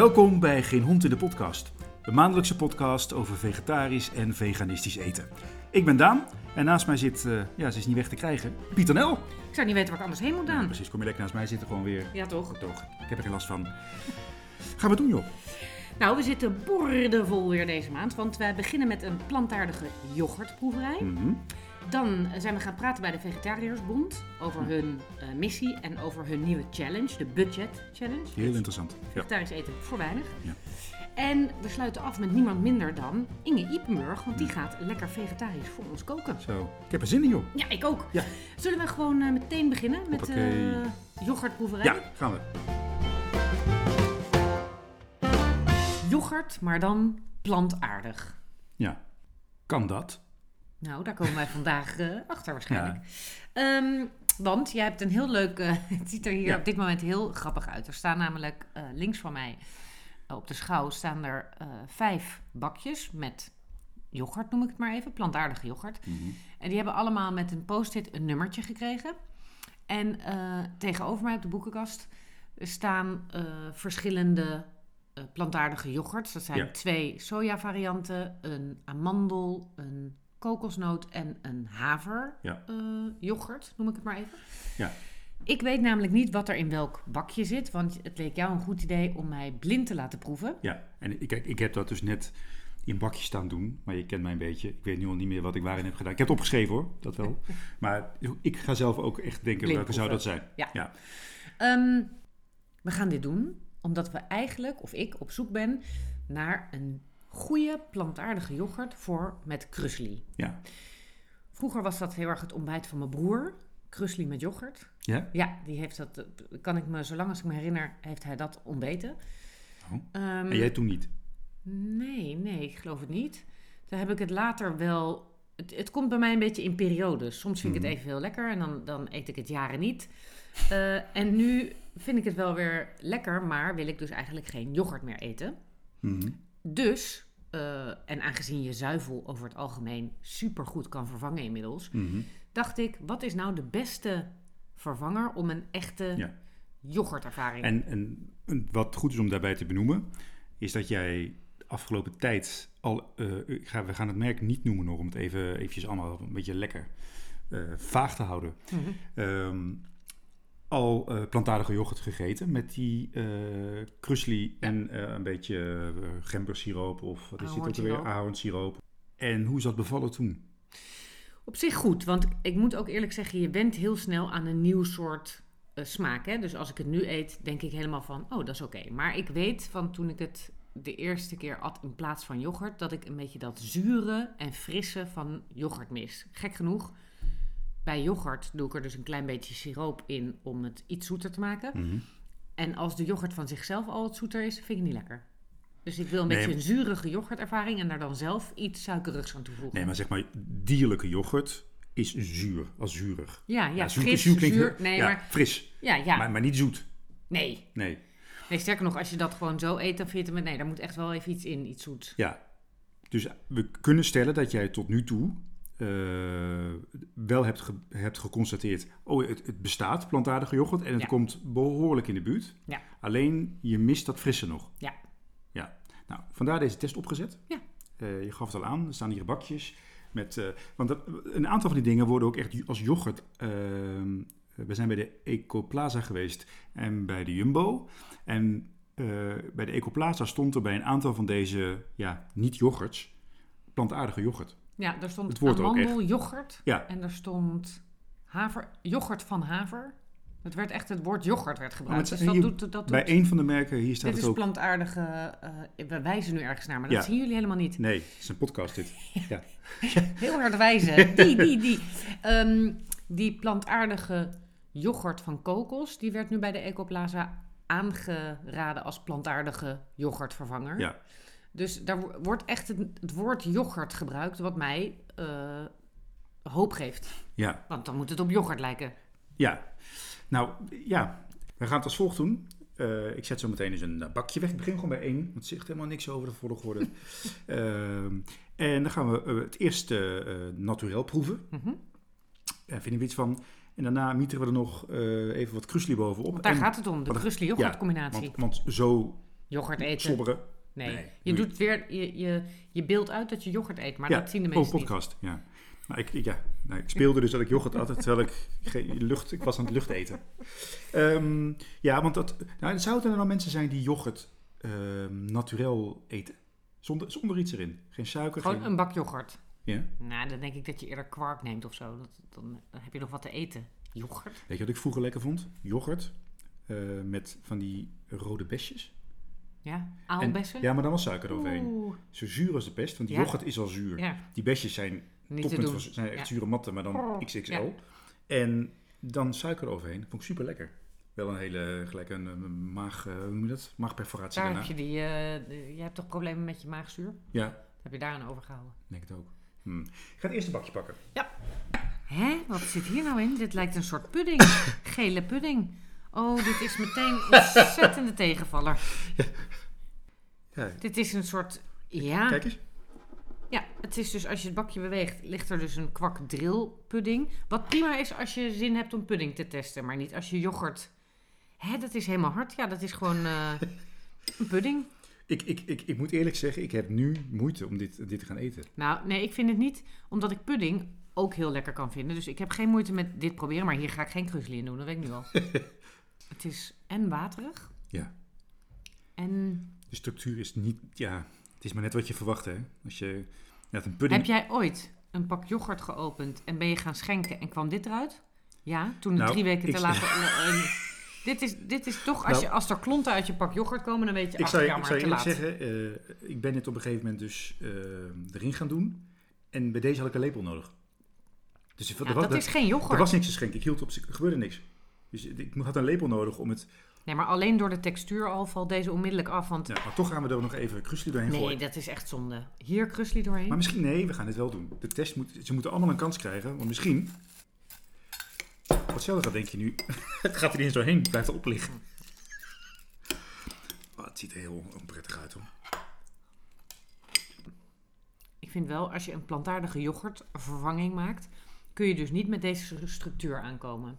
Welkom bij Geen Hond in de Podcast, de maandelijkse podcast over vegetarisch en veganistisch eten. Ik ben Daan en naast mij zit, eh, ja, ze is niet weg te krijgen, Pieter Nel. Ik zou niet weten waar ik anders heen moet gaan. precies, kom je lekker naast mij zitten, gewoon weer. Ja, toch? Toch, ik heb er geen last van. Gaan we doen, joh. Nou, we zitten boordevol weer deze maand, want wij beginnen met een plantaardige yoghurtproeverij. Mhm. Dan zijn we gaan praten bij de Vegetariërsbond over hun eh, missie en over hun nieuwe challenge, de Budget Challenge. Heel interessant. Ja. Vegetarisch eten voor weinig. Ja. En we sluiten af met niemand minder dan Inge Ipenburg, want die gaat lekker vegetarisch voor ons koken. Zo, ik heb er zin in, joh. Ja, ik ook. Ja. Zullen we gewoon eh, meteen beginnen met de yoghurtproeverij? Ja, gaan we. Yoghurt, maar dan plantaardig. Ja, kan dat? Nou, daar komen wij vandaag eh, achter waarschijnlijk. Ehm, want jij hebt een heel leuk... eh, het ziet er hier Ja. op dit moment heel grappig uit. Er staan namelijk eh, links van mij op de schouw staan er vijf bakjes met yoghurt, noem ik het maar even. Plantaardige yoghurt. Mhm. En die hebben allemaal met een post-it een nummertje gekregen. En tegenover mij op de boekenkast staan verschillende plantaardige yoghurts. Dat zijn Ja. twee soja-varianten, een amandel, een kokosnoot en een haver Ja. eh, yoghurt, noem ik het maar even. Ja. Ik weet namelijk niet wat er in welk bakje zit, want het leek jou een goed idee om mij blind te laten proeven. Ja, en ik, kijk, ik heb dat dus net in bakjes staan doen, maar je kent mij een beetje. Ik weet nu al niet meer wat ik waarin heb gedaan. Ik heb het opgeschreven hoor, dat wel. Maar ik ga zelf ook echt denken, Blind welke zou dat zijn? Ja. Ja. Ehm, we gaan dit doen omdat we eigenlijk, of ik, op zoek ben naar een goede plantaardige yoghurt voor met krusli. Ja. Vroeger was dat heel erg het ontbijt van mijn broer. Krusli met yoghurt. Ja? Ja, die heeft dat, kan ik me, zolang als ik me herinner, heeft hij dat ontbeten. Oh. Ehm, En jij toen niet? Nee, nee, ik geloof het niet. Daar heb ik het later wel. Het, het komt bij mij een beetje in periodes. Soms vind ik het Mhm. even heel lekker en dan, dan eet ik het jaren niet. Eh, en nu vind ik het wel weer lekker, maar wil ik dus eigenlijk geen yoghurt meer eten. Mhm. Dus, eh, en aangezien je zuivel over het algemeen supergoed kan vervangen inmiddels, Mhm. dacht ik, wat is nou de beste vervanger om een echte Ja. yoghurtervaring En, en, en wat goed is om daarbij te benoemen, is dat jij de afgelopen tijd al, eh, ik ga, we gaan het merk niet noemen nog, om het even eventjes allemaal een beetje lekker eh, vaag te houden. Ehm, al eh, plantaardige yoghurt gegeten met die eh krusli en eh, een beetje uh, gembersiroop of wat is dit ook alweer? Ahornsiroop. En hoe is dat bevallen toen? Op zich goed, want ik moet ook eerlijk zeggen, je bent heel snel aan een nieuw soort smaak. Hè? Dus als ik het nu eet, denk ik helemaal van, oh, dat is oké. Maar ik weet van toen ik het de eerste keer at in plaats van yoghurt, dat ik een beetje dat zure en frisse van yoghurt mis. Gek genoeg, bij yoghurt doe ik er dus een klein beetje siroop in om het iets zoeter te maken. Mhm. En als de yoghurt van zichzelf al wat zoeter is, vind ik niet lekker. Dus ik wil een Nee, beetje een zurige yoghurtervaring en daar dan zelf iets suikerigs aan toevoegen. Nee, maar zeg maar, dierlijke yoghurt is zuur, als zuurig. Ja, ja, zoet- fris, zuur klinkt zuur. Nee, ja, maar fris, ja, ja. Maar, maar niet zoet. Nee. Nee, nee, sterker nog, als je dat gewoon zo eet, dan vind je het met... Nee, daar moet echt wel even iets in, iets zoets. ja. Dus we kunnen stellen dat jij tot nu toe wel hebt, ge- hebt geconstateerd... oh, het, het bestaat, plantaardige yoghurt, en het Ja. komt behoorlijk in de buurt. Ja. Alleen, je mist dat frisse nog. Ja. Ja. Nou, vandaar deze test opgezet. Ja. Eh, je gaf het al aan, er staan hier bakjes met... eh, want dat, een aantal van die dingen worden ook echt als yoghurt... ehm, we zijn bij de Ecoplaza geweest en bij de Jumbo. En eh, bij de Ecoplaza stond er bij een aantal van deze ja, niet-yoghurts plantaardige yoghurt. Ja, daar stond Het woord amandel, yoghurt Ja, en er stond haver, yoghurt van haver. Het werd echt, het woord yoghurt werd gebruikt. maar dus dat hier- doet, dat bij doet, een van de merken, hier staat dit het is ook... plantaardige, eh, we wijzen nu ergens naar, maar dat Ja. zien jullie helemaal niet. Nee, het is een podcast dit. Ja. Heel hard wijzen. Die, die, die. Ehm, die plantaardige yoghurt van kokos, die werd nu bij de Ecoplaza aangeraden als plantaardige yoghurtvervanger. Ja. Dus daar wo- wordt echt het, het woord yoghurt gebruikt, wat mij eh, hoop geeft. ja, Want dan moet het op yoghurt lijken. ja. Nou, ja. We gaan het als volgt doen. Eh, ik zet zo meteen eens een eh, bakje weg. Ik begin gewoon bij één, want het zegt helemaal niks over de volgorde. Ehm, en dan gaan we het eerste eh naturel proeven. Mhm. Uh, vinden we iets van. En daarna mieteren we er nog even wat krusli bovenop. Want daar En- gaat het om, de wat- krusli yoghurt combinatie. Want, want zo yoghurt eten. slobberen. Nee. Nee, je doe doet weer, je, je, je beeldt uit dat je yoghurt eet, maar ja, dat zien de oh, mensen niet. podcast, ja. Nou, ik, ja. Nou, ik speelde dus dat ik yoghurt at, terwijl ik, geen lucht, ik was aan het lucht eten. Ehm, ja, want dat, nou, zouden er nou mensen zijn die yoghurt ehm naturel eten? Zonder, zonder iets erin? Geen suiker? Gewoon geen, een bak yoghurt. Ja? Nou, dan denk ik dat je eerder kwark neemt of zo. Dat, dan, dan heb je nog wat te eten. Yoghurt? Weet je wat ik vroeger lekker vond? Yoghurt eh, met van die rode besjes. Ja? En- Aalbessen? Ja, maar dan was suiker eroverheen. Oeh. Zo zuur als de pest, want die Ja. yoghurt is al zuur. Ja, Die besjes zijn niet toppunt van- zijn echt Ja. zure matten, maar dan XXL. Ja. En dan suiker eroverheen. Vond ik super lekker. Wel een hele gelijk een, een maag, eh, hoe noem je dat? Maagperforatie Daar daarna. heb je die... de- je hebt toch problemen met je maagzuur? Ja, Heb je daaraan overgehouden? denk het ook. Hm. Ik ga het eerste bakje pakken. Hè? Wat zit hier nou in? Dit lijkt een soort pudding. Gele pudding. Oh, dit is meteen een ontzettende tegenvaller. Ja, Dit is een soort... Ja, Kijk eens. ja, het is dus als je het bakje beweegt, ligt er dus een kwak drill pudding. Wat prima is als je zin hebt om pudding te testen, maar niet als je yoghurt... Hè, dat is helemaal hard. Ja, dat is gewoon eh, een pudding. Ik, ik, ik, ik moet eerlijk zeggen, ik heb nu moeite om dit, dit te gaan eten. Nou, nee, ik vind het niet, omdat ik pudding ook heel lekker kan vinden. Dus ik heb geen moeite met dit proberen, maar hier ga ik geen krusli in doen, dat weet ik nu al. het is en waterig. Ja. En De structuur is niet, ja, het is maar net wat je verwacht, hè. Als je, had een pudding. heb jij ooit een pak yoghurt geopend en ben je gaan schenken en kwam dit eruit? Ja, toen het Nou, drie weken ik- te laat... eh, dit, is, dit is toch, als, Nou, je, als er klonten uit je pak yoghurt komen, dan weet je, Ik ach, zou, ik zou eerlijk laat. zeggen, eh, ik ben dit op een gegeven moment dus eh, erin gaan doen. En bij deze had ik een lepel nodig. Dus er, Ja, was, dat is geen er yoghurt. was niks te schenken. Ik hield op, er gebeurde niks. Dus ik had een lepel nodig om het... Nee, maar alleen door de textuur al valt deze onmiddellijk af. Want Ja, maar toch gaan we er nog even krusli doorheen nee, gooien. dat is echt zonde. Hier krusli doorheen. Maar misschien, nee, we gaan dit wel doen. De test moet, ze moeten allemaal een kans krijgen. Want misschien... Wat zelf gaat, denk je nu? het gaat er niet eens doorheen. Het blijft erop liggen. Oh, het ziet er heel onprettig uit, hoor. Ik vind wel, als je een plantaardige yoghurt vervanging maakt, kun je dus niet met deze structuur aankomen.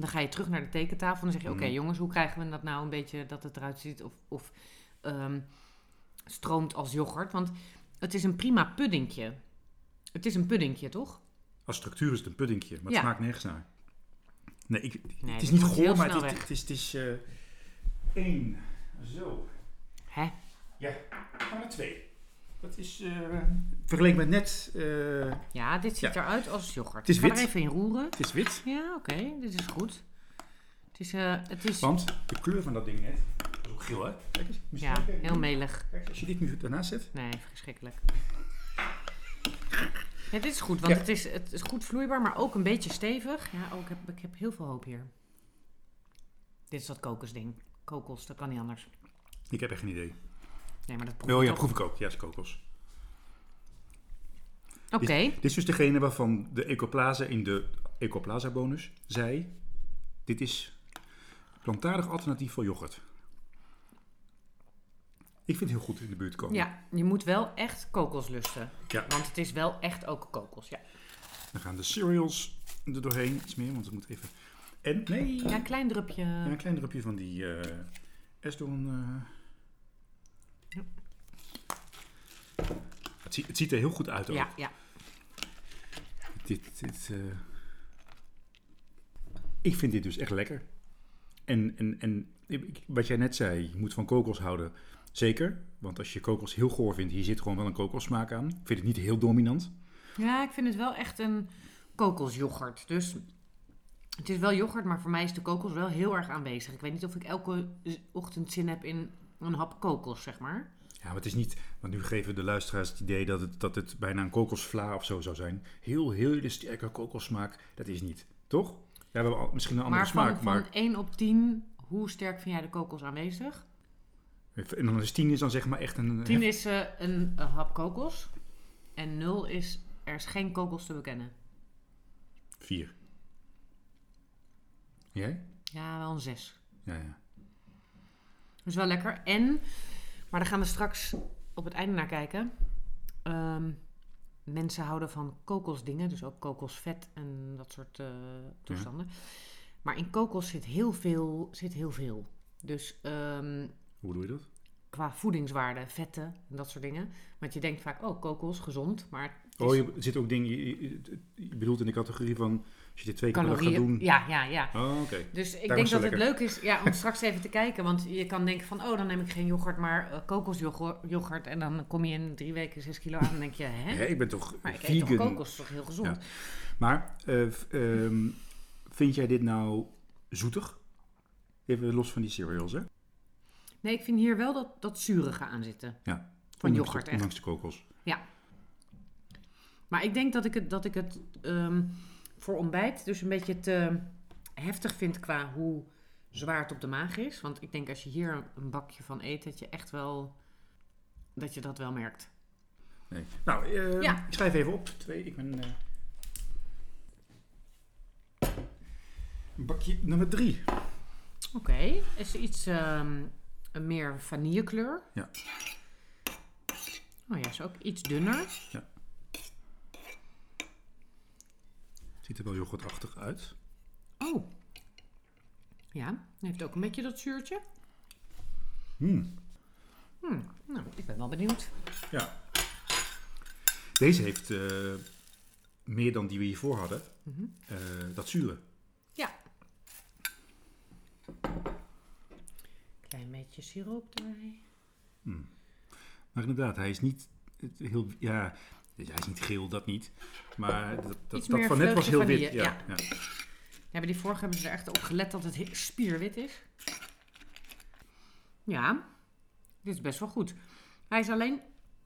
Dan ga je terug naar de tekentafel en dan zeg je, oké Mhm. jongens, hoe krijgen we dat nou een beetje dat het eruit ziet of, of ehm, stroomt als yoghurt? Want het is een prima puddingje. Het is een puddingje, toch? Als structuur is het een puddingje, maar het Ja. smaakt nergens naar. Nee, ik, Nee, het is niet goor, maar het is, het is, het is eh, één. Zo. Hè? Ja, maar twee. Dat is eh, vergeleken met net. eh, Ja, dit ziet Ja. eruit als yoghurt. Het is Ik ga wit. er even in roeren. het is wit, Ja, oké, dit is goed. Het is, eh, het is want de kleur van dat ding net is ook geel, hè? Kijk eens. misschien ja, kijken. heel melig. Kijk, als je dit nu daarnaast zet. Nee, verschrikkelijk. Ja, dit is goed, want Ja. het, is, het is goed vloeibaar, maar ook een beetje stevig. Ja, ook, ik, heb, ik heb heel veel hoop hier. Dit is dat kokosding. Kokos, dat kan niet anders. Ik heb echt geen idee. Nee, maar dat proef Oh ik ja, proef ik ook. Ja, is kokos. Oké, Dit is dus degene waarvan de Ecoplaza in de Ecoplaza bonus zei: Dit is plantaardig alternatief voor yoghurt. Ik vind het heel goed in de buurt komen. ja, je moet wel echt kokos lusten. Ja. Want het is wel echt ook kokos, ja. Dan gaan de cereals er doorheen. Iets meer, want het moet even. En nee. Ja, een klein drupje. Ja, een klein drupje van die eh. Ja. Het, ziet, het ziet er heel goed uit ook. Ja, ja. Dit, dit, eh. Ik vind dit dus echt lekker. En, en, en wat jij net zei, je moet van kokos houden. Zeker, want als je kokos heel goor vindt, hier zit gewoon wel een kokossmaak aan. Ik vind het niet heel dominant. Ja, ik vind het wel echt een kokosyoghurt. Dus het is wel yoghurt, maar voor mij is de kokos wel heel erg aanwezig. Ik weet niet of ik elke ochtend zin heb in een hap kokos, zeg maar. Ja, maar het is niet, want nu geven de luisteraars het idee dat het, dat het bijna een kokosvla of zo zou zijn. Heel, heel sterke kokossmaak, dat is niet. Toch? Ja, we hebben al- misschien een andere maar van, smaak, maar... van 1 op 10, hoe sterk vind jij de kokos aanwezig? En dan is 10 is dan zeg maar echt een... 10 is eh, een, een hap kokos. En 0 is, er is geen kokos te bekennen. 4. Jij? Ja, wel een 6. Ja, ja. Dus wel lekker. En, maar daar gaan we straks op het einde naar kijken. Ehm, mensen houden van kokosdingen, dus ook kokosvet en dat soort eh, toestanden. Maar in kokos zit heel veel. Zit heel veel. Dus ehm, Hoe doe je dat? qua voedingswaarde, vetten en dat soort dingen. Want je denkt vaak, oh, kokos, gezond, maar Oh, is je er zitten ook dingen, je, je- je bedoelt in de categorie van, als je dit twee keer per dag gaat doen. Ja, ja, ja. Oh, oké. Dus ik Daarom denk dat het leuk is ja, om straks even te kijken. Want je kan denken van, oh, dan neem ik geen yoghurt, maar eh, kokosyoghurt. yoghurt. En dan kom je in drie weken zes kilo aan en denk je, hè? Hè, ik ben toch Maar ik eet toch kokos, toch heel gezond? Ja. Maar eh, ehm, vind jij dit nou zoetig? Even los van die cereals, hè? Nee, ik vind hier wel dat, dat zurige aan zitten. Ja. Van yoghurt de, echt. ondanks de kokos. Maar ik denk dat ik het, dat ik het ehm, voor ontbijt dus een beetje te heftig vind qua hoe zwaar het op de maag is. Want ik denk als je hier een bakje van eet, dat je echt wel, dat je dat wel merkt. Nee. Nou, eh, Ja. ik schrijf even op. Twee, ik ben... eh, bakje nummer drie. Oké, is er iets ehm, een meer vanillekleur? Ja. Oh ja, is ook iets dunner. Ziet er wel yoghurtachtig uit. Oh. Ja, heeft ook een beetje dat zuurtje. Hmm. Hmm, nou, ik ben wel benieuwd. Ja. Deze heeft eh, meer dan die we hiervoor hadden. Mhm. eh, dat zure. Ja. Klein beetje siroop erbij. Maar inderdaad, hij is niet heel... Ja, hij is niet geel, dat niet. Maar dat, dat, dat van net was heel wit. Ja, ja. Ja, bij die vorige hebben ze er echt op gelet dat het he- spierwit is. Ja, dit is best wel goed. Hij is alleen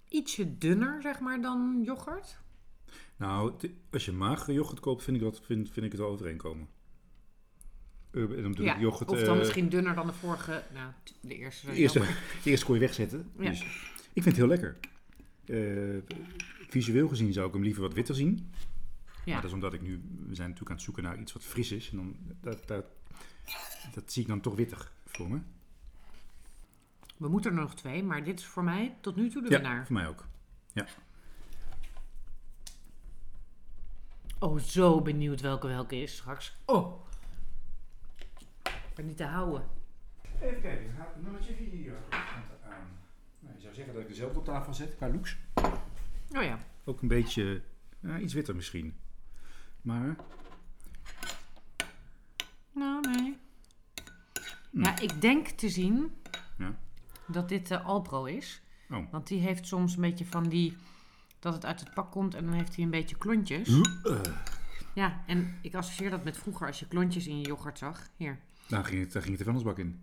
ietsje dunner, zeg maar, dan yoghurt. Nou, als je magere yoghurt koopt, vind ik, dat, vind, vind ik het wel overeenkomen. Eh, en dan Ja, ik yoghurt... of dan eh, misschien dunner dan de vorige, nou, de eerste. de eerste, sowieso. de eerste kon je wegzetten. Ja. Dus ik vind het heel lekker. Eh, visueel gezien zou ik hem liever wat witter zien. Ja. Maar dat is omdat ik nu... We zijn natuurlijk aan het zoeken naar iets wat fris is. En dan, dat, dat, dat zie ik dan toch wittig voor me. We moeten er nog twee, maar dit is voor mij tot nu toe de Ja, winnaar. voor mij ook. Oh, zo benieuwd welke welke is straks. Oh. Ik ben niet te houden. Even kijken, nummertje 4 aan. Nou, je zou zeggen dat ik dezelfde op tafel zet qua looks. Oh ja. Ook een beetje, ja, iets witter misschien. Maar, Nou, nee. Hm. Ja, ik denk te zien Ja. dat dit de Alpro is. Oh. Want die heeft soms een beetje van die... Dat het uit het pak komt en dan heeft hij een beetje klontjes. uh, Ja, en ik associeer dat met vroeger als je klontjes in je yoghurt zag. Hier, daar, ging het, daar ging het de vuilnisbak in.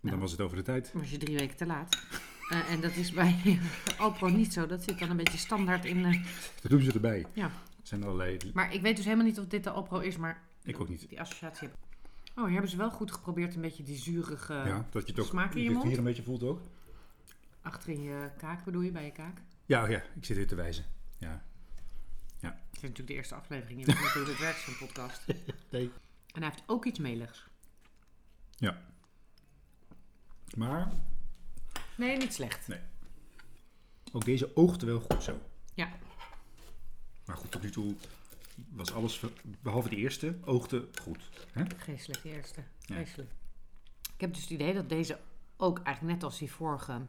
Dan was het over de tijd. was je drie weken te laat. Eh, en dat is bij Alpro niet zo. Dat zit dan een beetje standaard in... eh, Dat doen ze erbij. Ja. Er zijn allerlei, Maar ik weet dus helemaal niet of dit de Alpro is, maar ik ook niet. die associatie heb. Oh, hier hebben ze wel goed geprobeerd een beetje die zurige... ja, dat je ook smaak in je mond? hier een beetje voelt ook. Achter in je kaak bedoel je, bij je kaak. Ja, ja, ik zit hier te wijzen. Ja. Het is natuurlijk de eerste aflevering. Je weet niet hoe dit werkt, zo'n podcast. Nee. En hij heeft ook iets meligs. Maar Nee, niet slecht. ook deze oogde wel goed zo. Ja. Maar goed, tot nu toe was alles, behalve de eerste, oogde goed. Hè? Geestelijk, de eerste. Ja. Ik heb dus het idee dat deze ook eigenlijk net als die vorige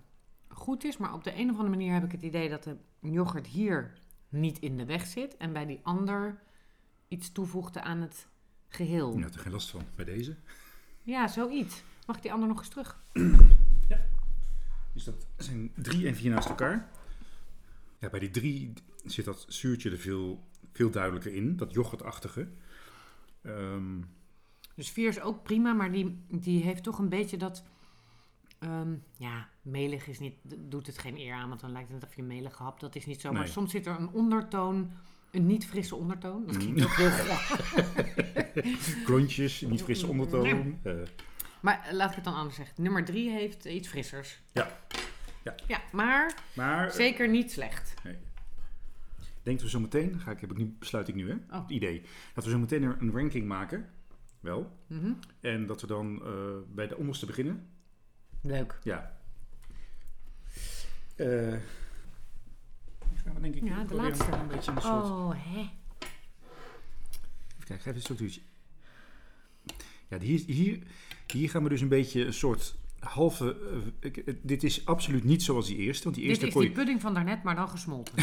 goed is. Maar op de een of andere manier heb ik het idee dat de yoghurt hier niet in de weg zit. En bij die ander iets toevoegde aan het geheel. Je had er geen last van bij deze. Ja, zoiets. Mag ik die ander nog eens terug? Dus dat zijn drie en vier naast elkaar. Ja, bij die drie zit dat zuurtje er veel, veel duidelijker in. Dat yoghurtachtige. Ehm, Dus vier is ook prima, maar die, die heeft toch een beetje dat... ehm, ja, melig is niet, doet het geen eer aan, want dan lijkt het of je melig hapt. Dat is niet zo. Maar Nee. soms zit er een ondertoon, een niet frisse ondertoon. Dat Mm. klinkt ook heel graag. klontjes, niet frisse ondertoon. Eh, Maar eh, laat ik het dan anders zeggen. Nummer drie heeft iets frissers. Ja. Ja. Ja, maar maar zeker niet slecht. ik denk dat we zo meteen, ga ik, heb ik nu, besluit ik nu hè, Oh. het idee, dat we zo meteen een ranking maken. Wel. Mhm. En dat we dan eh, bij de onderste beginnen. Leuk. Ja. Eh gaan we denk ik Ja, de laatste. Een beetje een soort... Oh, hè? Even kijken, geef een structuurtje. Ja, hier, hier, hier gaan we dus een beetje een soort halve... eh, eh, dit is absoluut niet zoals die eerste. Want die Dit eerste is kon die pudding van daarnet, maar dan gesmolten.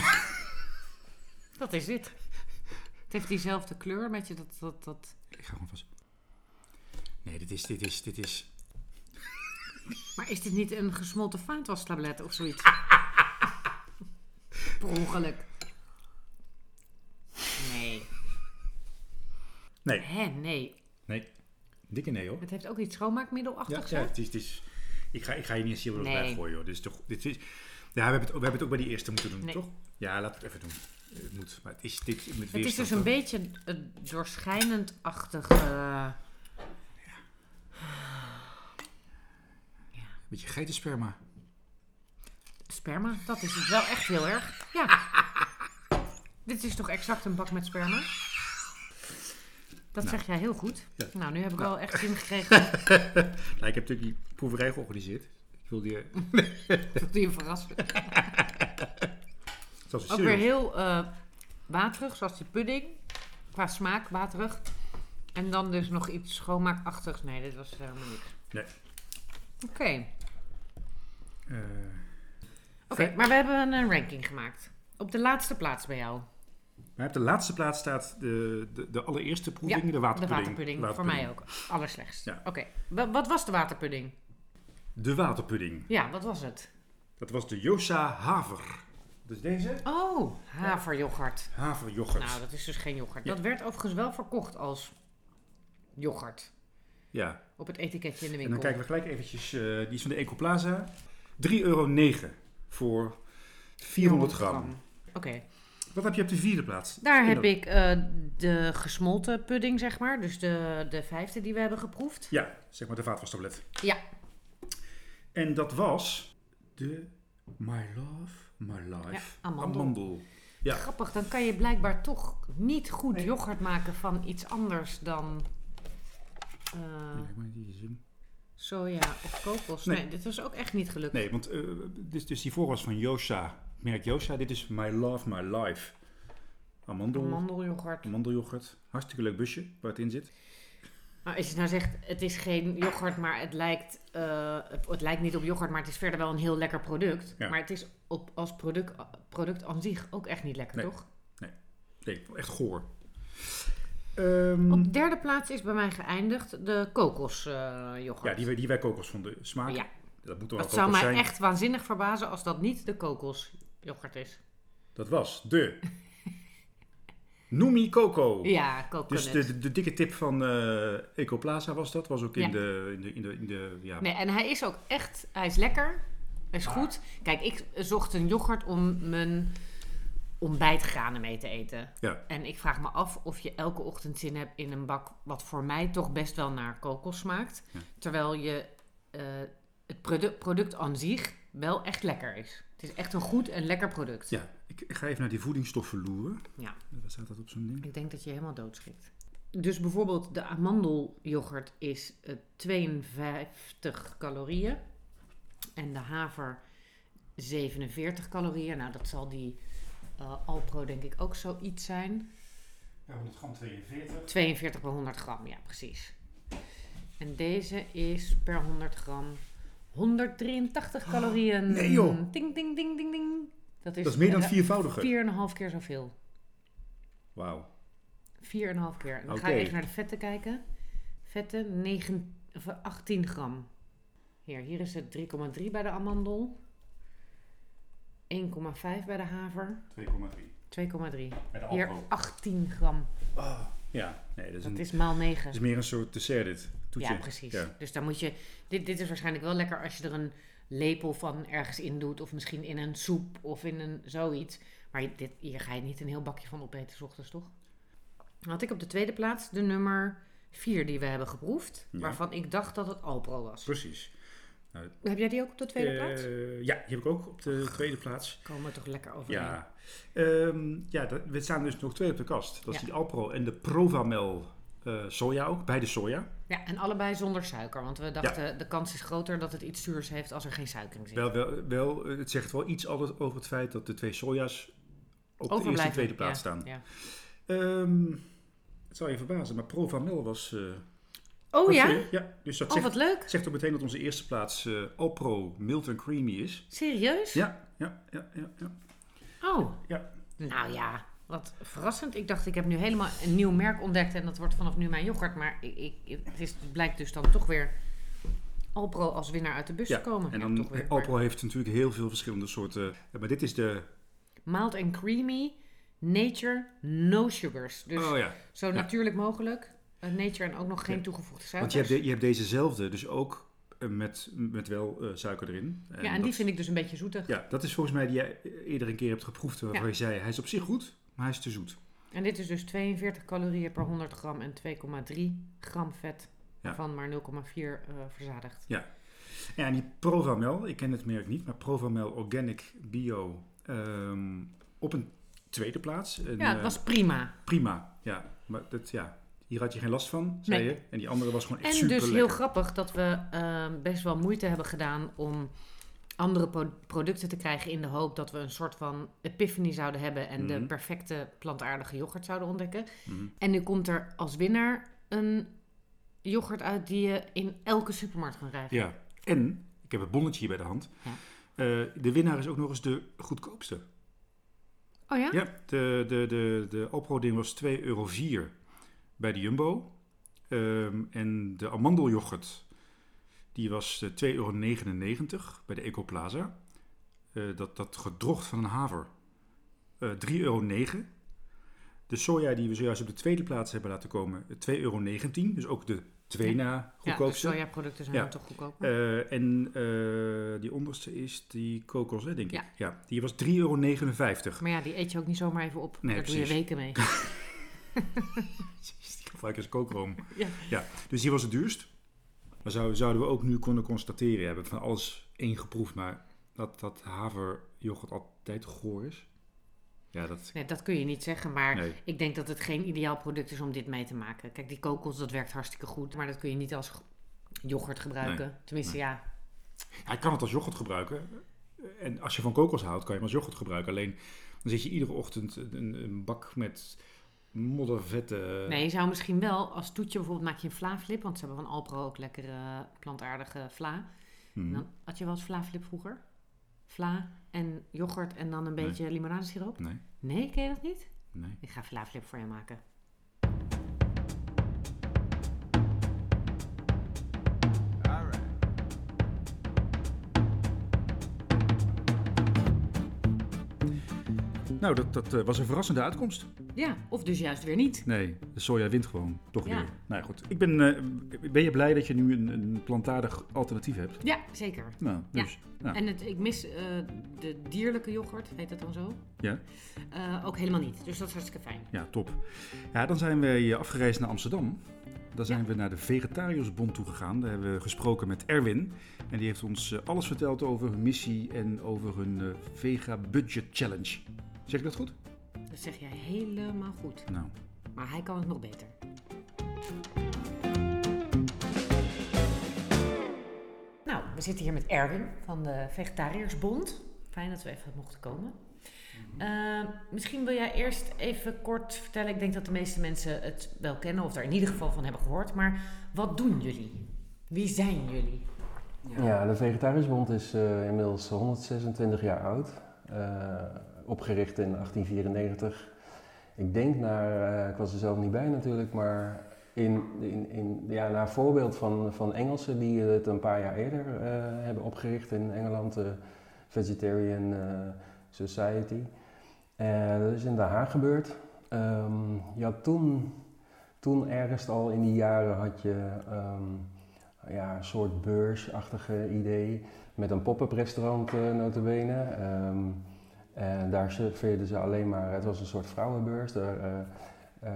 dat is dit. Het heeft diezelfde kleur met je dat... dat, dat... Ik ga gewoon vast... Nee, dit is... Dit is, dit is... Maar is dit niet een gesmolten vaatwastablet of zoiets? per ongeluk. Nee. Nee, Hè, nee. nee. Dikke nee hoor. Het heeft ook iets schoonmaakmiddelachtigs, Ja, ja het is, het is, ik, ga, ik ga je niet eens hier Nee. bij gooien hoor. Dit is toch, dit is, ja, we hebben, het, we hebben het ook bij die eerste moeten doen, Nee. toch? Ja, we het even doen. Het moet, maar het is dit met Het is dus een beetje een doorschijnend-achtig... eh, Beetje geitensperma. Sperma, dat is het wel echt heel erg. Ja. Dit is toch exact een bak met sperma? Dat Nou. zeg jij heel goed. Ja. Nou, nu heb ik wel echt zin gekregen. Nou, ik heb natuurlijk die proeverij georganiseerd. Ik wilde je... Dat doe je verrassen. Ook weer heel eh, waterig, zoals die pudding. Qua smaak, waterig. En dan dus nog iets schoonmaakachtigs. Nee, dit was helemaal niks. Nee. Oké. Eh, Oké, maar we hebben een ranking gemaakt. Op de laatste plaats bij jou. Maar op de laatste plaats staat de, de, de allereerste proeving, de De waterpudding. waterpudding. Voor mij ook. Allerslechtst. Ja. Oké. Wa- Wat was de waterpudding? De waterpudding. Ja, wat was het? Dat was de Josa Haver. Dus deze? Oh, haveryoghurt. Haveryoghurt. Nou, dat is dus geen yoghurt. Ja. Dat werd overigens wel verkocht als yoghurt. Ja, Op het etiketje in de en winkel. dan kijken we gelijk eventjes. eh, die is van de Ecoplaza. 3,09 euro voor 400 gram. Oké. Wat heb je op de vierde plaats? Daar heb ik eh, de gesmolten pudding, zeg maar. Dus de, de vijfde die we hebben geproefd. Ja, zeg maar de vaatwastablet. Ja. En dat was de My Love, My Life Ja, amandel. amandel. Ja. Grappig, dan kan je blijkbaar toch niet goed Nee. yoghurt maken van iets anders dan hem. soja of kokos. Nee. Nee. dit was ook echt niet gelukt. Nee, want eh, dus, dus die voor was van Josa, merk Josa. Dit is My Love, My Life. Amandel, Amandelyoghurt. amandelyoghurt. Hartstikke leuk busje waar het in zit. Maar als je nou zegt, het is geen yoghurt, maar het lijkt, eh, het, het lijkt niet op yoghurt, maar het is verder wel een heel lekker product. Ja. Maar het is op, als product, product aan zich ook echt niet lekker, Nee. toch? Nee, echt goor. Ehm, Op de derde plaats is bij mij geëindigd de kokosyoghurt. ja, die, wij- die wij kokos vonden. Smaak, Ja, dat moet wel kokos zou mij zijn. echt waanzinnig verbazen als dat niet de kokosyoghurt is. Dat was de Noemi Coco. Ja, coconut. Dus de, de, de dikke tip van eh Ecoplaza was dat. Was ook in Ja. de, in de, in de, in de ja, Nee, en hij is ook echt, hij is lekker. Hij is goed. Kijk, ik zocht een yoghurt om mijn ontbijtgranen mee te eten. Ja. En ik vraag me af of je elke ochtend zin hebt in een bak wat voor mij toch best wel naar kokos smaakt. Ja. Terwijl je eh, het produ- product aan zich wel echt lekker is. Het is echt een goed en lekker product. ja, ik, ik ga even naar die voedingsstoffen loeren. Ja. Wat staat dat op zo'n ding? Ik denk dat je helemaal doodschikt. Dus bijvoorbeeld de amandelyoghurt is eh, 52 calorieën. En de haver 47 calorieën. Nou, dat zal die eh, Alpro denk ik ook zoiets zijn. Ja, 100 gram 42. 42 per 100 gram, ja precies. En deze is per 100 gram 183 calorieën. Oh, nee, joh. Ding, ding, ding, ding, ding. Dat is, Dat is meer dan eh, viervoudige. 4,5 keer zoveel. Wauw. 4,5 keer. En dan ga ik even naar de vetten kijken. Vetten 9, of 18 gram. Hier, hier is het 3,3 bij de amandel. 1,5 bij de haver. 2,3. 2,3. Met Hier alcohol. 18 gram. Oh, ja, nee, dat is, Dat een, is maal 9. dat is meer een soort dessert dit. Toetje. Ja, precies. Ja. Dus dan moet je. Dit, dit is waarschijnlijk wel lekker als je er een lepel van ergens in doet. Of misschien in een soep of in een zoiets. Maar dit, hier ga je niet een heel bakje van opeten, s ochtends toch? Dan had ik op de tweede plaats de nummer 4 die we hebben geproefd. Ja. Waarvan ik dacht dat het Alpro was. Precies. Heb jij die ook op de tweede Eh, plaats? Ja, die heb ik ook op de tweede plaats. Komen we toch lekker overheen. Ja, Ehm, ja dat, we staan dus nog twee op de kast. Dat is Ja. die Alpro en de Provamel eh, soja ook. Beide soja. Ja, en allebei zonder suiker. Want we dachten, de kans is groter dat het iets zuurs heeft als er geen suiker in zit. Wel, wel, wel, het zegt wel iets over het feit dat de twee soja's op de eerste en tweede plaats Ja, staan. Ja. Ehm, het zou je verbazen, maar Provamel was eh Oh ja? Ja, dus dat Oh, zegt, wat leuk. zegt ook meteen dat onze eerste plaats Alpro Mild and Creamy is. Serieus? Ja, ja, ja, ja. ja. Oh. Ja. Nou ja, wat verrassend. Ik dacht, ik heb nu helemaal een nieuw merk ontdekt en dat wordt vanaf nu mijn yoghurt. Maar ik, ik, het, is, het blijkt dus dan toch weer Alpro als winnaar uit de bus Ja, te komen. En Ja, dan, toch weer. Alpro heeft natuurlijk heel veel verschillende soorten. Maar dit is de. Mild and creamy, nature, no sugars. Dus oh ja. zo ja. natuurlijk mogelijk. Eh, nature en ook nog geen toegevoegde Want suikers. je hebt, de- je hebt dezezelfde, dus ook eh, met, met wel eh, suiker erin. ja, en dat- die vind ik dus een beetje zoetig. Ja, dat is volgens mij die jij eerder een keer hebt geproefd. Waarvan Ja. je zei, hij is op zich goed, maar hij is te zoet. En dit is dus 42 calorieën per 100 gram en 2,3 gram vet. Ja. Waarvan maar 0,4 eh verzadigd. Ja, en die Provamel, ik ken het merk niet, maar Provamel Organic Bio ehm, op een tweede plaats. En, Ja, het eh, was prima. prima. Ja, maar dat, ja, hier had je geen last van, zei Nee. je. En die andere was gewoon echt En dus heel grappig dat we ehm, best wel moeite hebben gedaan om andere pro- producten te krijgen in de hoop dat we een soort van epiphany zouden hebben en de Mhm. perfecte plantaardige yoghurt zouden ontdekken. Mhm. En nu komt er als winnaar een yoghurt uit die je in elke supermarkt kan krijgen. Ja, en ik heb het bonnetje hier bij de hand. Ja. Eh, de winnaar is ook nog eens de goedkoopste. Oh ja? Ja, de, de, de, de Alpro-ding was 2,04 euro bij de Jumbo. Ehm, en de amandelyoghurt, die was eh, 2,99 euro bij de Ecoplaza. Eh dat, dat gedrocht van een haver, eh 3,09 euro. De soja die we zojuist op de tweede plaats hebben laten komen, eh, 2,19 euro. Dus ook de twee na Ja, de goedkoopste. sojaproducten zijn Ja. toch goedkoper. Eh, en eh, die onderste is die kokos, hè, denk Ja. ik. Ja, die was 3,59 euro. Maar ja, die eet je ook niet zomaar even op. Nee, Daar doe je precies. weken mee. Ik als kookroom. Ja. ja. Dus die was het duurst. Maar zou, zouden we ook nu kunnen constateren, hebben van alles één geproefd, maar dat, dat haveryoghurt altijd goor is. Ja, dat... Nee, dat kun je niet zeggen, maar Nee. ik denk dat het geen ideaal product is om dit mee te maken. Kijk, die kokos, dat werkt hartstikke goed, maar dat kun je niet als yoghurt gebruiken. Tenminste, Nee. ja. Hij kan het als yoghurt gebruiken. En als je van kokos houdt, kan je hem als yoghurt gebruiken. Alleen dan zit je iedere ochtend een, een bak met moddervette... Nee, je zou misschien wel als toetje bijvoorbeeld maak je een vlaaflip, want ze hebben van Alpro ook lekkere plantaardige vla. Mhm. Dan had je wel eens vlaaflip vroeger? Vla en yoghurt en dan een Nee. beetje limonadesiroop? Nee, Nee, ken je dat niet? nee. Ik ga vlaaflip voor je maken. Nou, dat, dat eh, was een verrassende uitkomst. Ja, of dus juist weer niet. Nee, de soja wint gewoon. Toch Ja. weer. Nou ja, goed. Ik ben, eh, ben je blij dat je nu een, een plantaardig alternatief hebt? Ja, zeker. Nou, Ja. dus. nou, En het, ik mis eh, de dierlijke yoghurt, heet dat dan zo? Ja. Ook helemaal niet. Dus dat is hartstikke fijn. Ja, top. Ja, dan zijn wij afgereisd naar Amsterdam. Daar zijn we naar de Vegetariërsbond toegegaan. Daar hebben we gesproken met Erwin. En die heeft ons alles verteld over hun missie en over hun Vega Budget Challenge. Zeg ik dat goed? Dat zeg jij helemaal goed. Nou, Maar hij kan het nog beter. Nou, we zitten hier met Erwin van de Vegetariërsbond. Fijn dat we even mochten komen. Eh, misschien wil jij eerst even kort vertellen. Ik denk dat de meeste mensen het wel kennen of er in ieder geval van hebben gehoord. Maar wat doen jullie? Wie zijn jullie? Ja, de Vegetariërsbond is eh, inmiddels 126 jaar oud. Eh, opgericht in 1894. Ik denk naar, eh, ik was er zelf niet bij natuurlijk, maar in, in, in, ja, naar voorbeeld van, van Engelsen die het een paar jaar eerder eh, hebben opgericht in Engeland, de Vegetarian eh, Society. Eh, dat is in Den Haag gebeurd. Je had toen, toen ergens al in die jaren had je ehm, ja, een soort beursachtige idee met een pop-up restaurant uh, notabene. Um, en daar serveerden ze alleen maar, het was een soort vrouwenbeurs, daar uh,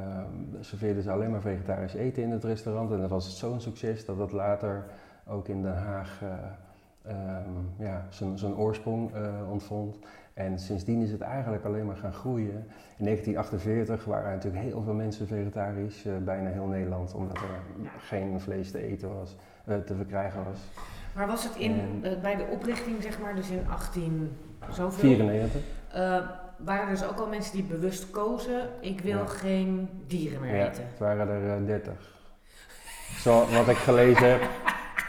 serveerden ze alleen maar vegetarisch eten in het restaurant. En dat was zo'n succes dat dat later ook in Den Haag um, ja, zijn oorsprong ontvond. En sindsdien is het eigenlijk alleen maar gaan groeien. In 1948 waren er natuurlijk heel veel mensen vegetarisch, bijna heel Nederland, omdat er geen vlees te eten was, te verkrijgen was. Maar was het in, en, bij de oprichting, zeg maar, dus in 18 zoveel? 94. Uh, waren er dus ook al mensen die bewust kozen, ik wil ja. geen dieren meer ja, eten? het waren er 30. Zo, wat ik gelezen heb,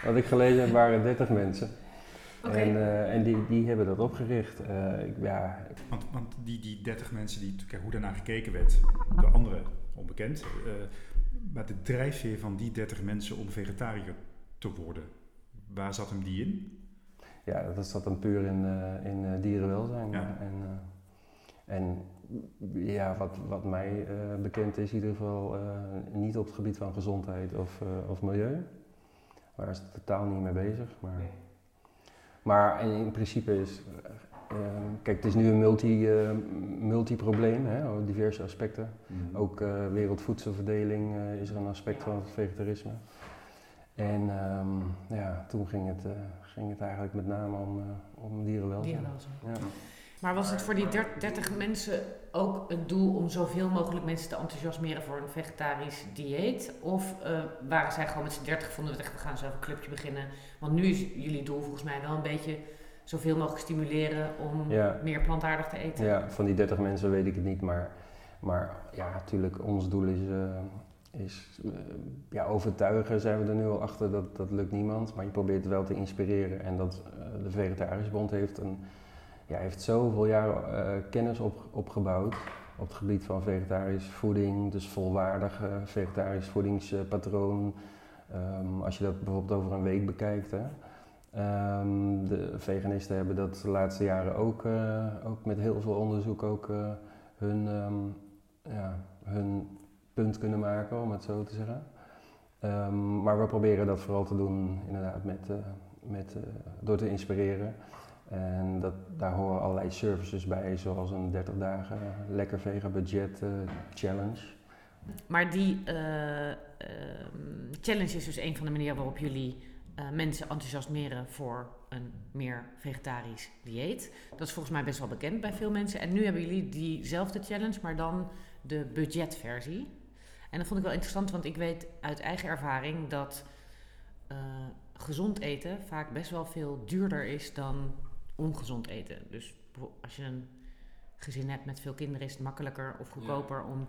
wat ik gelezen heb waren 30 mensen. Oké. En, eh, en die, die hebben dat opgericht. Eh, ik- ja, Want, want die, die 30 mensen, die, kijk, hoe daarnaar gekeken werd, door anderen onbekend. eh, maar de drijfveer van die 30 mensen om vegetariër te worden, waar zat hem die in? Ja, dat zat dan puur in, eh, in eh, dierenwelzijn. Ja. En, eh, en ja, wat, wat mij eh, bekend is, in ieder geval eh, niet op het gebied van gezondheid of, eh, of milieu. Daar is het totaal niet mee bezig. Maar, maar in, in principe is. kijk, het is nu een multi, eh, multi-probleem, hè, diverse aspecten. Ook eh, wereldvoedselverdeling eh, is er een aspect van het vegetarisme. En ehm, ja, toen ging het, eh, ging het eigenlijk met name om, eh, om dierenwelzijn. Dierenwelzijn. Ja. Maar was het voor die der- 30 mensen ook het doel om zoveel mogelijk mensen te enthousiasmeren voor een vegetarisch dieet? Of eh, waren zij gewoon met z'n 30 vonden we het echt, we gaan zelf een clubje beginnen? Want nu is jullie doel volgens mij wel een beetje zoveel mogelijk stimuleren om Ja. meer plantaardig te eten. Ja, van die 30 mensen weet ik het niet, maar, maar ja, natuurlijk, ons doel is, is eh, ja, overtuigen zijn we er nu al achter, dat, dat lukt niemand, maar je probeert wel te inspireren en dat eh, de Vegetarische Bond heeft, een, ja, heeft zoveel jaren eh, kennis op, opgebouwd op het gebied van vegetarische voeding, dus volwaardig vegetarisch voedingspatroon. Ehm, als je dat bijvoorbeeld over een week bekijkt, hè, Ehm, de veganisten hebben dat de laatste jaren ook, ook met heel veel onderzoek ook hun, ehm, ja, hun punt kunnen maken, om het zo te zeggen. Ehm, maar we proberen dat vooral te doen inderdaad met, eh, met, eh, door te inspireren. En dat, daar horen allerlei services bij, zoals een 30 dagen lekker vega budget eh, challenge. Maar die eh, ehm, challenge is dus een van de manieren waarop jullie mensen enthousiasmeren voor een meer vegetarisch dieet. Dat is volgens mij best wel bekend bij veel mensen. En nu hebben jullie diezelfde challenge, maar dan de budgetversie. En dat vond ik wel interessant, want ik weet uit eigen ervaring dat eh, gezond eten vaak best wel veel duurder is dan ongezond eten. Dus als je een gezin hebt met veel kinderen, is het makkelijker of goedkoper om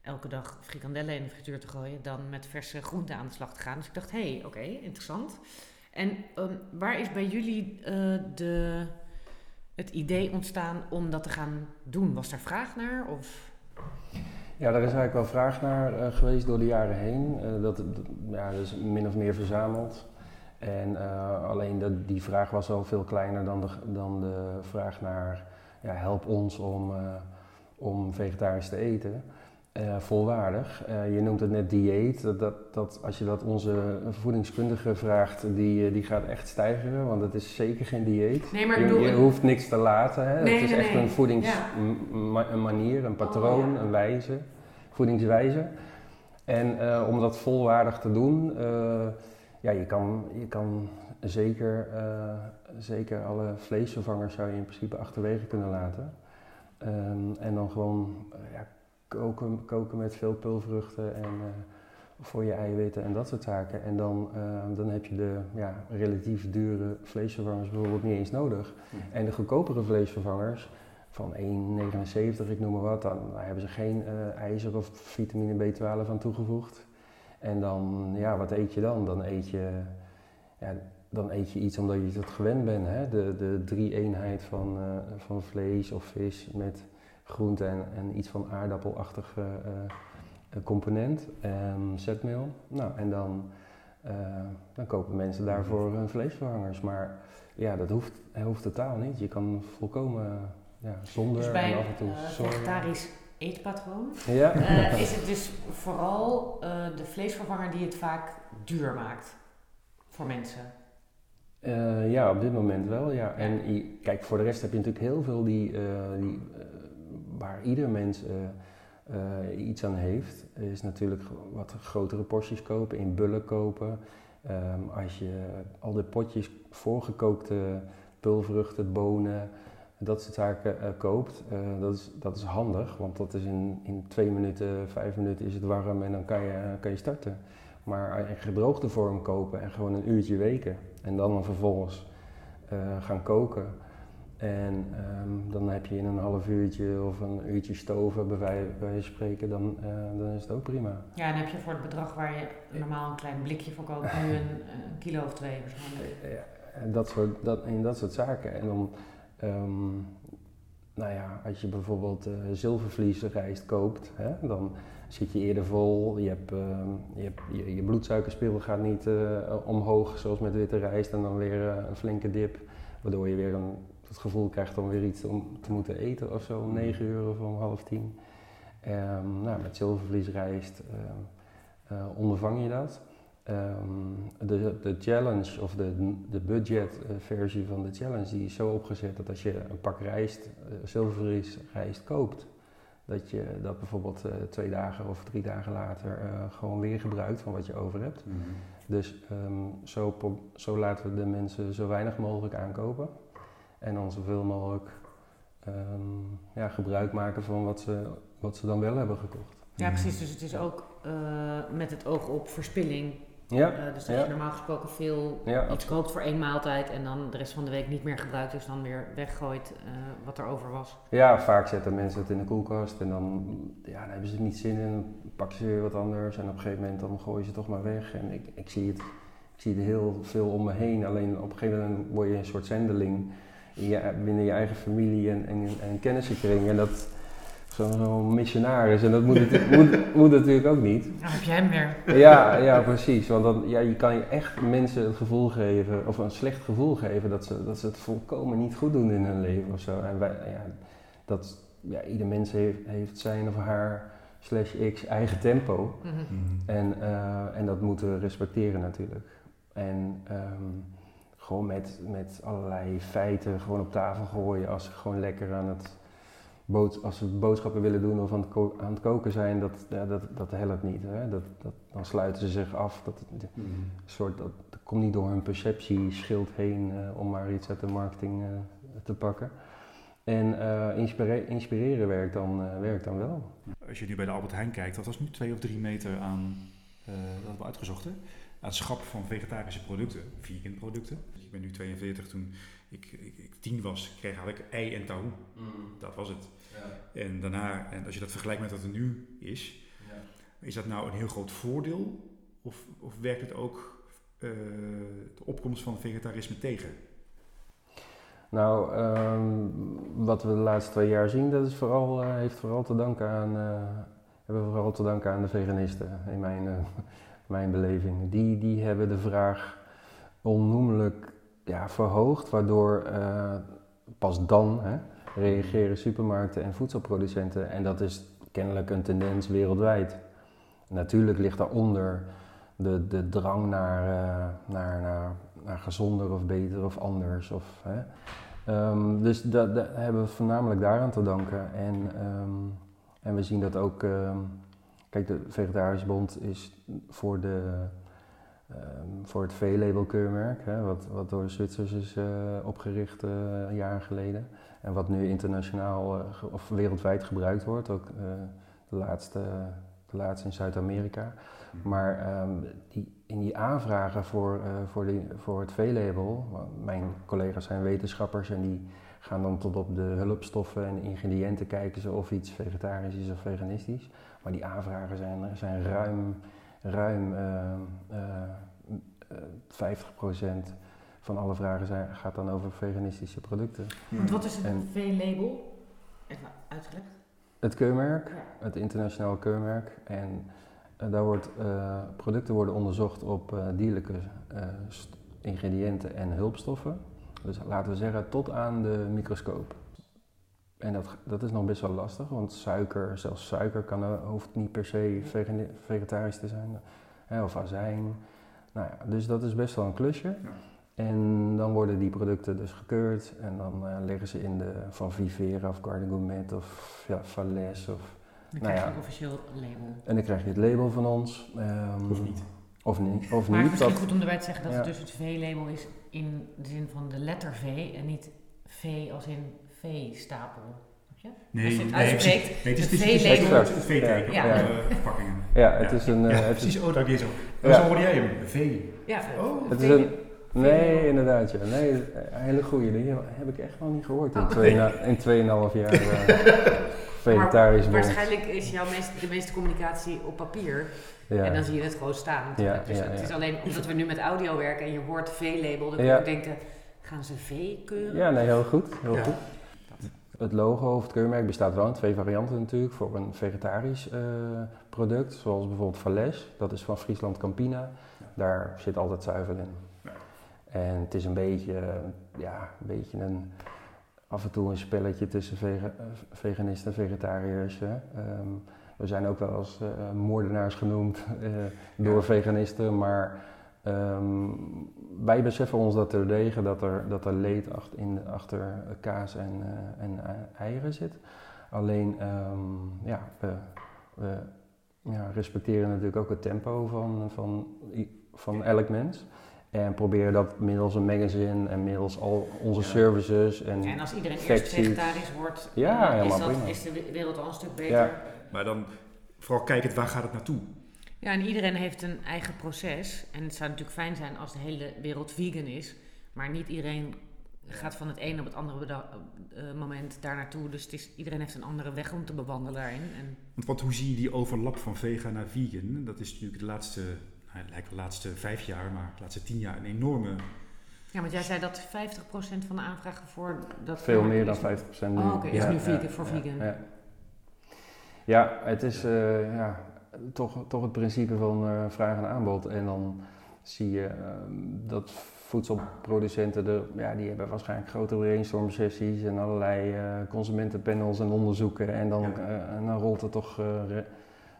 elke dag frikandellen in de frituur te gooien dan met verse groenten aan de slag te gaan. Dus ik dacht, hé, hey, oké, interessant. En ehm, waar is bij jullie eh, de, het idee ontstaan om dat te gaan doen? Was daar vraag naar? Of? Ja, daar is eigenlijk wel vraag naar eh, geweest door de jaren heen. Eh, dat, dat, ja, min of meer verzameld. En eh, alleen dat, die vraag was al veel kleiner dan de, dan de vraag naar ja, help ons om, om vegetarisch te eten. Eh, volwaardig. Eh, je noemt het net dieet. Dat, dat, dat, als je dat onze voedingskundige vraagt, die, eh, die gaat echt stijgen, want het is zeker geen dieet. Nee, maar je, ik bedoel... je hoeft niks te laten. Hè? Nee, het is nee, echt nee. een voedings Ja. m- ma- een manier, een patroon, Oh, ja. een wijze, voedingswijze. En om dat volwaardig te doen, ja, je kan, je kan zeker, zeker alle vleesvervangers zou je in principe achterwege kunnen laten. Ehm, en dan gewoon ja, koken, koken met veel pulvruchten en eh, voor je eiwitten en dat soort zaken. En dan, eh, dan heb je de ja, relatief dure vleesvervangers bijvoorbeeld niet eens nodig. En de goedkopere vleesvervangers van 1,79, ik noem maar wat, dan hebben ze geen eh, ijzer of vitamine B12 aan toegevoegd. En dan, ja, wat eet je dan? Dan eet je, ja, dan eet je iets omdat je het gewend bent. Hè? De, de drie-eenheid van, van vlees of vis met groente en, en iets van aardappelachtig eh, eh, component, ehm, zetmeel. Nou, en dan, eh, dan kopen mensen daarvoor hun vleesvervangers. Maar ja, dat hoeft, hoeft totaal niet. Je kan volkomen ja, zonder Dus bij en af en toe soja. vegetarisch eetpatroon Ja. is het dus vooral de vleesvervanger die het vaak duur maakt voor mensen. Ja, op dit moment wel, ja. En kijk, voor de rest heb je natuurlijk heel veel die, die, waar ieder mens eh, eh, iets aan heeft. Is natuurlijk wat grotere porties kopen, in bullen kopen. Ehm, als je al de potjes voorgekookte pulvruchten, bonen, dat soort zaken eh, koopt, dat, is, dat is handig. Want dat is in, in twee minuten, vijf minuten is het warm en dan kan je, kan je starten. Maar in gedroogde vorm kopen en gewoon een uurtje weken en dan vervolgens eh, gaan koken. En ehm, dan heb je in een half uurtje of een uurtje stoven, bij wijze van spreken, dan, eh, dan is het ook prima. Ja, en heb je voor het bedrag waar je normaal een klein blikje voor koopt, nu een, een kilo of twee waarschijnlijk. Ja, en dat soort, dat, en dat soort zaken. En dan, ehm, nou ja, als je bijvoorbeeld uh, zilvervliesrijst koopt, hè, dan zit je eerder vol. Je, hebt, ehm, je, hebt, je, je bloedsuikerspiegel gaat niet omhoog, zoals met witte rijst, en dan weer een flinke dip, waardoor je weer een het gevoel krijgt om weer iets om te moeten eten of zo om 9 uur of om half tien. Um, nou, met zilvervliesrijst um, uh, ondervang je dat. Um, de, de challenge of de, de budget uh, versie van de challenge die is zo opgezet dat als je een pak rijst, uh, zilvervliesrijst koopt, dat je dat bijvoorbeeld twee dagen of drie dagen later gewoon weer gebruikt van wat je over hebt. Mm -hmm. Dus zo, zo laten we de mensen zo weinig mogelijk aankopen. En dan zoveel mogelijk um, ja, gebruik maken van wat ze, wat ze dan wel hebben gekocht. Ja, precies. Dus het is ook uh, met het oog op verspilling. Ja. Uh, dus dat ja. je normaal gesproken veel Ja, iets koopt voor één maaltijd en dan de rest van de week niet meer gebruikt, dus dan weer weggooit uh, wat er over was. Ja, vaak zetten mensen het in de koelkast en dan, ja, dan hebben ze er niet zin in, dan pakken ze weer wat anders en op een gegeven moment dan gooien ze het toch maar weg. En ik, ik, zie het, ik zie het heel veel om me heen, alleen op een gegeven moment word je een soort zendeling je, binnen je eigen familie en, en, en kennissenkring. En dat zo'n zo missionaris. En dat moet, het, moet, moet natuurlijk ook niet. Dan heb je hem weer. Ja, ja precies. Want dan, ja, je kan je echt mensen het gevoel geven, of een slecht gevoel geven, dat ze, dat ze het volkomen niet goed doen in hun leven of zo. En wij, ja, dat, ja, ieder mens heeft, heeft zijn of haar slash x eigen tempo. Mhm. En, uh, en dat moeten we respecteren natuurlijk. En um, gewoon met, met allerlei feiten gewoon op tafel gooien als ze gewoon lekker aan het bood, als ze boodschappen willen doen of aan het, ko aan het koken zijn, dat, ja, dat, dat helpt niet. Hè? Dat, dat, dan sluiten ze zich af. Dat, de, Mhm. soort, dat, dat komt niet door hun perceptieschild heen uh, om maar iets uit de marketing uh, te pakken. En uh, inspire inspireren werkt dan, uh, werkt dan wel. Als je nu bij de Albert Heijn kijkt, dat was nu twee of drie meter aan, uh, dat hebben we uitgezocht, hè? Aan het schap van vegetarische producten, vegan producten. Ik ben nu 42, toen ik, ik, ik tien was, kreeg had ik ei en tahu. Mm. Dat was het. Ja. En daarna, en als je dat vergelijkt met wat er nu is, ja. is dat nou een heel groot voordeel? Of, of werkt het ook uh, de opkomst van vegetarisme tegen? Nou, um, wat we de laatste twee jaar zien, dat is vooral, uh, heeft vooral te danken aan, uh, hebben we vooral te danken aan de veganisten in mijn, mijn beleving. Die, die hebben de vraag onnoemelijk ja, verhoogd, waardoor pas dan hè, reageren supermarkten en voedselproducenten. En dat is kennelijk een tendens wereldwijd. Natuurlijk ligt daaronder de, de drang naar, naar, naar naar gezonder of beter of anders. Of, hè. Um, dus dat, dat, hebben we voornamelijk daaraan te danken. En, um, en we zien dat ook. Um, kijk, de Vegetarische Bond is voor, de, voor het V-label-keurmerk, wat, wat door de Zwitsers is uh, opgericht uh, jaren geleden. En wat nu internationaal uh, of wereldwijd gebruikt wordt, ook de, laatste, de laatste in Zuid-Amerika. Maar um, die, in die aanvragen voor, voor, die, voor het V-label, mijn collega's zijn wetenschappers en die gaan dan tot op de hulpstoffen en ingrediënten kijken ze of iets vegetarisch is of veganistisch. Maar die aanvragen zijn, zijn ruim, ruim uh, uh, 50% van alle vragen zijn, gaat dan over veganistische producten. Want wat is een V-label? Even uitgelegd. Het keurmerk, het internationaal keurmerk. En uh, daar wordt, uh, producten worden onderzocht op uh, dierlijke ingrediënten en hulpstoffen. Dus laten we zeggen tot aan de microscoop. En dat, dat is nog best wel lastig, want suiker, zelfs suiker kan, hoeft niet per se vegetarisch te zijn. Hè, of azijn. Nou ja, dus dat is best wel een klusje. Ja. En dan worden die producten dus gekeurd en dan leggen ze in de van Vivera of Garden Gourmet of ja, Fales of dan krijg je nou ja. een officieel label. En dan krijg je het label van ons. Um, of niet. Of, niet, of maar niet. het is dat, goed om erbij te zeggen dat ja. het dus het V-label is in de zin van de letter V en niet V als in V-stapel. Nee, als je het nee, uitspreekt, nee, het is het is, V-teken Ja. op Ja. de verpakkingen. ja, het is een... Ja, het precies. is, Oh, dat is zo. Ja. Zo hoorde jij hem. V. Ja, Oh, het is een, Nee, inderdaad. Ja. Nee, een hele goede. Die heb ik echt wel niet gehoord in, Oh. twee, in 2,5 jaar uh, vegetarisch waarschijnlijk is jouw meest, de meeste communicatie op papier. Ja. En dan zie je het gewoon staan. Ja, dus ja, het ja. is alleen omdat we nu met audio werken en je hoort V-label. Dan Ja. kun je denken, gaan ze V keuren? ja, nee, heel goed. Heel Ja. goed. Het logo of het keurmerk bestaat wel in twee varianten natuurlijk. Voor een vegetarisch eh, product, zoals bijvoorbeeld Valles. Dat is van Friesland Campina. Daar zit altijd zuivel in. En het is een beetje, eh, ja, een beetje een, af en toe een spelletje tussen vega- veganisten en vegetariërs. Ehm, we zijn ook wel als eh, moordenaars genoemd door Ja. veganisten, maar ehm, wij beseffen ons dat er degen, dat er, dat er leed achter, in, achter kaas en, eh, en eh, eieren zit. Alleen, ehm, ja, we, we ja, respecteren natuurlijk ook het tempo van, van, van elk mens. En proberen dat middels een magazine en middels al onze Ja. services en En als iedereen eerst vegetarisch wordt, Ja, is, helemaal dat, prima. is de wereld al een stuk beter. Maar dan vooral kijkend, waar gaat het naartoe? En iedereen heeft een eigen proces. En het zou natuurlijk fijn zijn als de hele wereld vegan is. Maar niet iedereen gaat van het een op het andere eh, moment daar naartoe. Dus het is, iedereen heeft een andere weg om te bewandelen daarin. En Want wat, hoe zie je die overlap van vega naar vegan? Dat is natuurlijk de laatste, nou, lijkt wel de laatste vijf jaar, maar de laatste tien jaar een enorme... Ja, want jij zei dat 50% van de aanvragen voor dat veel meer dan is- 50% nu. Oh, oké, is nu vegan, voor vegan. Ja, Ja, het is eh, ja, toch, toch het principe van eh, vraag en aanbod. En dan zie je ehm, dat voedselproducenten, de, ja, die hebben waarschijnlijk grote brainstorm sessies en allerlei eh, consumentenpanels en onderzoeken. En dan, Ja. eh, en dan rolt er toch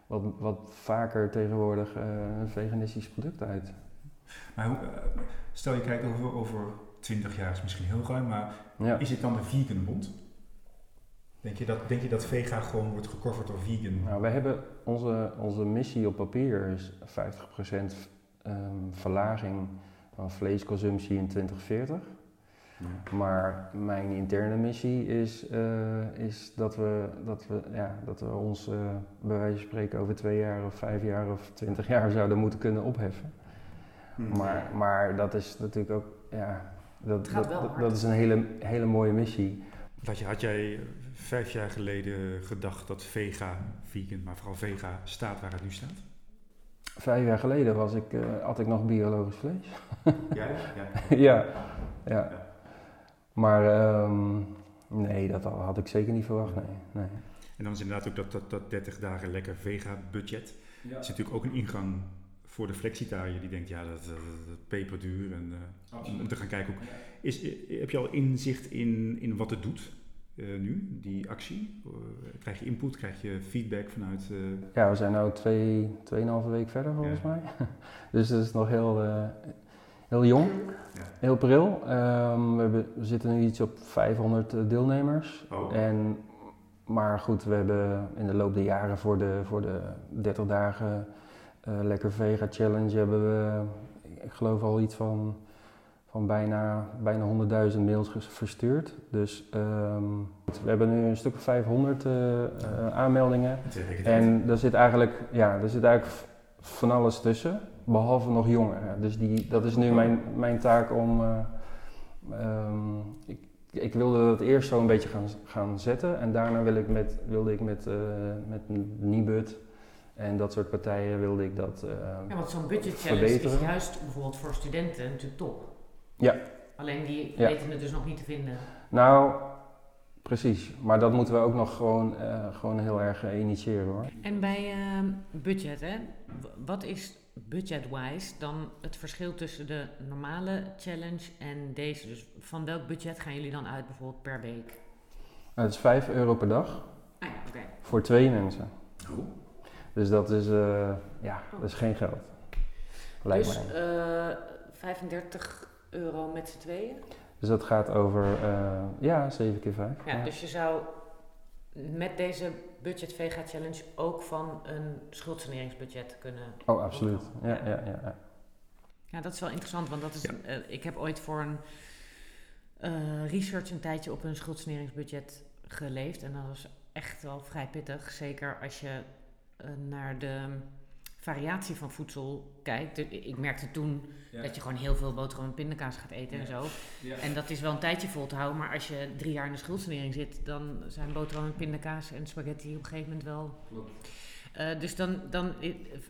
wat, wat vaker tegenwoordig een veganistisch product uit. Maar hoe, stel je kijkt over, over 20 jaar, is misschien heel ruim, maar Ja. is het dan de veganbond? Denk je dat, denk je dat vega gewoon wordt gecoverd door vegan? Nou, wij hebben onze, onze missie op papier is 50% ehm, verlaging van vleesconsumptie in 2040. Maar mijn interne missie is, eh, is dat, we, dat, we, ja, dat we ons eh, bij wijze van spreken over twee jaar of vijf jaar of twintig jaar zouden moeten kunnen opheffen. Hm. Maar, maar dat is natuurlijk ook, ja, dat, dat, dat, dat is een hele, hele mooie missie. Had, je, had jij vijf jaar geleden gedacht dat vega, vegan, maar vooral vega staat waar het nu staat? Vijf jaar geleden was ik, eh, had ik nog biologisch vlees. Ja, ja. ja, ja. Maar ehm, nee, dat had ik zeker niet verwacht, nee. nee. En dan is inderdaad ook dat, dat, dat 30 dagen lekker vega budget. Dat is natuurlijk ook een ingang voor de flexitariër die denkt, ja, dat, dat, dat peperduur. En, eh, om te gaan kijken, ook, is, eh, heb je al inzicht in, in wat het doet eh, nu, die actie? Eh, krijg je input, krijg je feedback vanuit... eh, Ja, we zijn nu twee, tweeënhalve week verder volgens Ja. mij. dus het is nog heel, heel jong, Ja. heel pril. Ehm, we, hebben, we zitten nu iets op 500 deelnemers. Oh. En, maar goed, we hebben in de loop der jaren voor de, voor de 30 dagen Lekker Vega Challenge hebben we, ik geloof al iets van, van bijna, bijna 100.000 mails verstuurd. Dus ehm, we hebben nu een stuk of 500 eh, eh, aanmeldingen. En er zit eigenlijk, ja, er zit eigenlijk van alles tussen, behalve nog jongeren. Dus die, dat is nu mijn, mijn taak om. eh, ehm, ik, ik wilde dat eerst zo een beetje gaan, gaan zetten en daarna wil ik met, wilde ik met, eh met Nibud en dat soort partijen wilde ik dat. eh, Ja, want zo'n budget challenge is juist bijvoorbeeld voor studenten natuurlijk top. Ja. Alleen die Ja. weten het dus nog niet te vinden. Nou, precies. Maar dat moeten we ook nog gewoon, eh, gewoon heel erg eh, initiëren hoor. En bij ehm, budget, hè, wat is budget-wise dan het verschil tussen de normale challenge en deze? Dus van welk budget gaan jullie dan uit bijvoorbeeld per week? Nou, het is 5 euro per dag Ah ja, oké. voor twee mensen. Oh. Dus dat is, eh, ja, dat is geen geld. Lijkt Dus mij. eh 35 euro met z'n tweeën? Dus dat gaat over, eh, ja, 7 keer 5. Ja, dus je zou met deze budget vega challenge ook van een schuldsaneringsbudget kunnen. Oh, absoluut. Ja, Ja. ja, ja. ja. Ja, dat is wel interessant, want dat is, Ja. eh, ik heb ooit voor een eh, research een tijdje op een schuldsaneringsbudget geleefd. En dat was echt wel vrij pittig. Zeker als je naar de variatie van voedsel kijkt. Ik merkte toen dat je gewoon heel veel boterham en pindakaas gaat eten en zo. En dat is wel een tijdje vol te houden, maar als je drie jaar in de schuldsanering zit, dan zijn boterham en pindakaas en spaghetti op een gegeven moment wel. Eh, dus dan, dan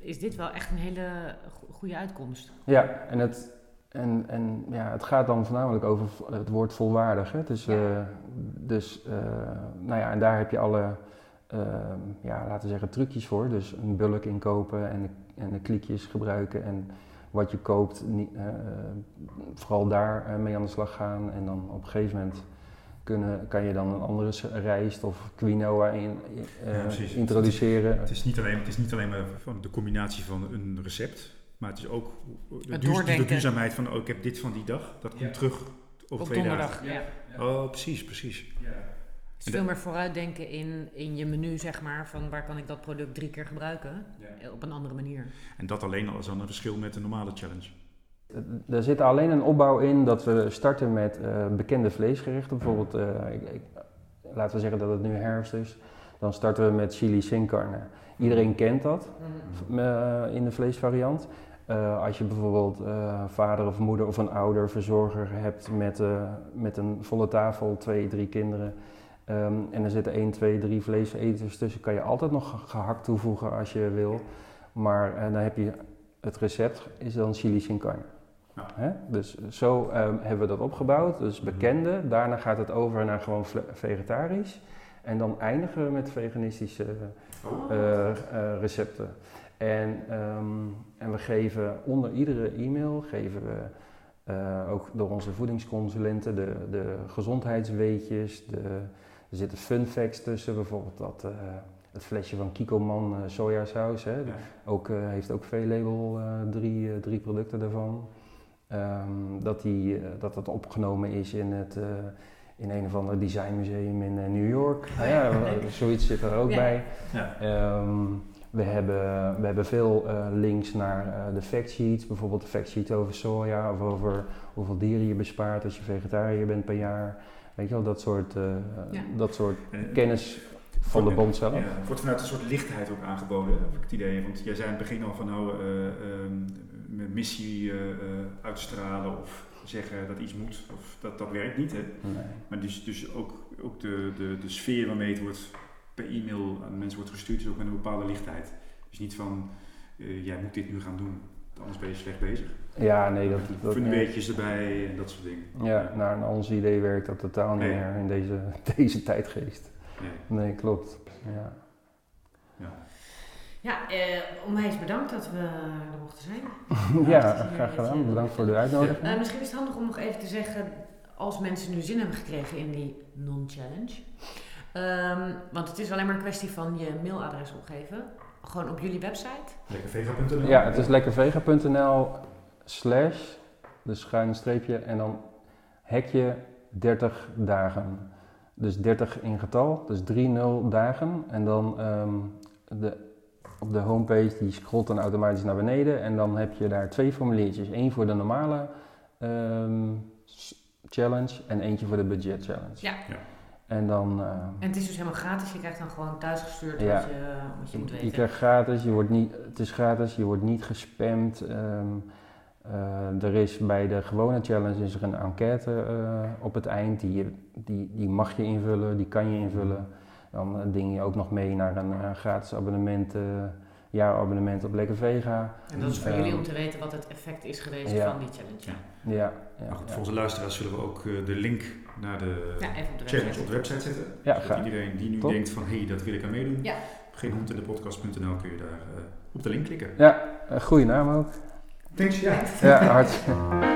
is dit wel echt een hele go- goede uitkomst. Ja, en het, en, en, ja, het gaat dan voornamelijk over het woord volwaardig. Hè? Dus, Ja. eh, dus eh, nou ja, en daar heb je alle, eh, ja, laten we zeggen, trucjes voor. Dus een bulk inkopen en de, en de klikjes gebruiken en wat je koopt, niet, eh, vooral daar eh, mee aan de slag gaan. En dan op een gegeven moment kunnen, kan je dan een andere rijst of quinoa in, eh, Ja, introduceren. Het is niet alleen, het is niet alleen maar van de combinatie van een recept, maar het is ook de, duur- duurzaamheid van, oh, ik heb dit van die dag, dat komt Ja. terug over Op twee donderdag. dagen. Ja. Oh, precies, precies. Veel meer vooruitdenken in, in je menu, zeg maar, van waar kan ik dat product drie keer gebruiken eh, op een andere manier. En dat alleen al is dan een verschil met de normale challenge. Er zit alleen een opbouw in dat we starten met eh, bekende vleesgerechten. Bijvoorbeeld, eh, ik, ik- laten we zeggen dat het nu herfst is. Dan starten we met chili sin carne. Iedereen kent dat eh, in de vleesvariant. Eh, als je bijvoorbeeld eh, vader of moeder of een ouder verzorger hebt met, eh, met een volle tafel, twee, drie kinderen. Ehm, en er zitten 1, 2, 3 vleeseters tussen. Kan je altijd nog gehakt toevoegen als je wil. Maar eh, dan heb je het recept is dan chili sin carne. Ja. Hè? Dus zo ehm, hebben we dat opgebouwd. Dus Mhm. bekende. Daarna gaat het over naar gewoon vegetarisch. En dan eindigen we met veganistische Oh. eh, eh, recepten. En, ehm, en we geven onder iedere e-mail geven we eh, ook door onze voedingsconsulenten de, de gezondheidsweetjes. De, er zitten fun facts tussen, bijvoorbeeld dat eh, het flesje van Kikoman eh sojasaus. Hè, Ja. ook, eh, heeft ook veel label, eh, drie, drie producten daarvan. Ehm, dat, die, dat dat opgenomen is in, het, in een of ander designmuseum in New York. Nou ja, leuk. zoiets zit er ook Ja. bij. Ja. Ehm, we, hebben, we hebben veel links naar de factsheets, bijvoorbeeld de factsheet over soja of over hoeveel dieren je bespaart als je vegetariër bent per jaar. Weet je wel, dat soort, eh, Ja. dat soort En- kennis van de bond zelf. Ja, het wordt vanuit een soort lichtheid ook aangeboden, heb ik het idee. Want jij zei in het begin al van nou, eh, ehm, mijn missie eh, eh, uitstralen of zeggen dat iets moet, of dat, dat werkt niet. Hè? Nee. Maar dus, dus ook, ook de, de, de sfeer waarmee het wordt per e-mail aan mensen wordt gestuurd, is ook met een bepaalde lichtheid. Dus niet van eh, jij moet dit nu gaan doen, anders ben je slecht bezig. Ja, nee, dat, dat erbij en dat soort dingen. Ja, naar naar ons idee werkt dat totaal niet Nee. meer in deze, deze tijdgeest. Nee. Nee, klopt. Ja. Ja. Ja, eh, onwijs bedankt dat we er mochten zijn. ja, graag gedaan. met Bedankt voor de uitnodiging. Eh, misschien is het handig om nog even te zeggen, als mensen nu zin hebben gekregen in die non-challenge. Ehm, want het is alleen maar een kwestie van je mailadres opgeven. Gewoon op jullie website. Lekkervega.nl Ja, het is lekkervega.nl slash, dus schuin streepje en dan hekje 30 dagen. Dus 30 in getal, dus 3-0 dagen. En dan ehm, de, op de homepage, die scrolt dan automatisch naar beneden. En dan heb je daar twee formuliertjes. Eén voor de normale ehm, challenge en eentje voor de budget challenge. Ja. Ja. En dan... ehm, En het is dus helemaal gratis. Je krijgt dan gewoon thuisgestuurd Ja. wat, je, wat je moet Je weten. krijgt gratis, je wordt niet, het is gratis, je wordt niet gespamd. Ehm, eh, er is bij de gewone challenge is er een enquête eh, op het eind, die, je- die, die mag je invullen, die kan je invullen. Dan eh, ding je ook nog mee naar een eh, gratis abonnement, eh jaarabonnement op Lekker Vega. En dat is voor Ehm, jullie om te weten wat het effect is geweest ja. van die challenge. Ja, Ja, ja, Maar goed, voor onze luisteraars zullen we ook eh, de link naar de ja even op de challenge website. op de website zetten. Ja, Zodat iedereen die nu Top. denkt van hé, hey, dat wil ik aan meedoen. Ja. Geen hond in de podcast.nl kun je daar eh, op de link klikken. Ja, een goede naam ook. Thanks, ja. Ja, hartstikke.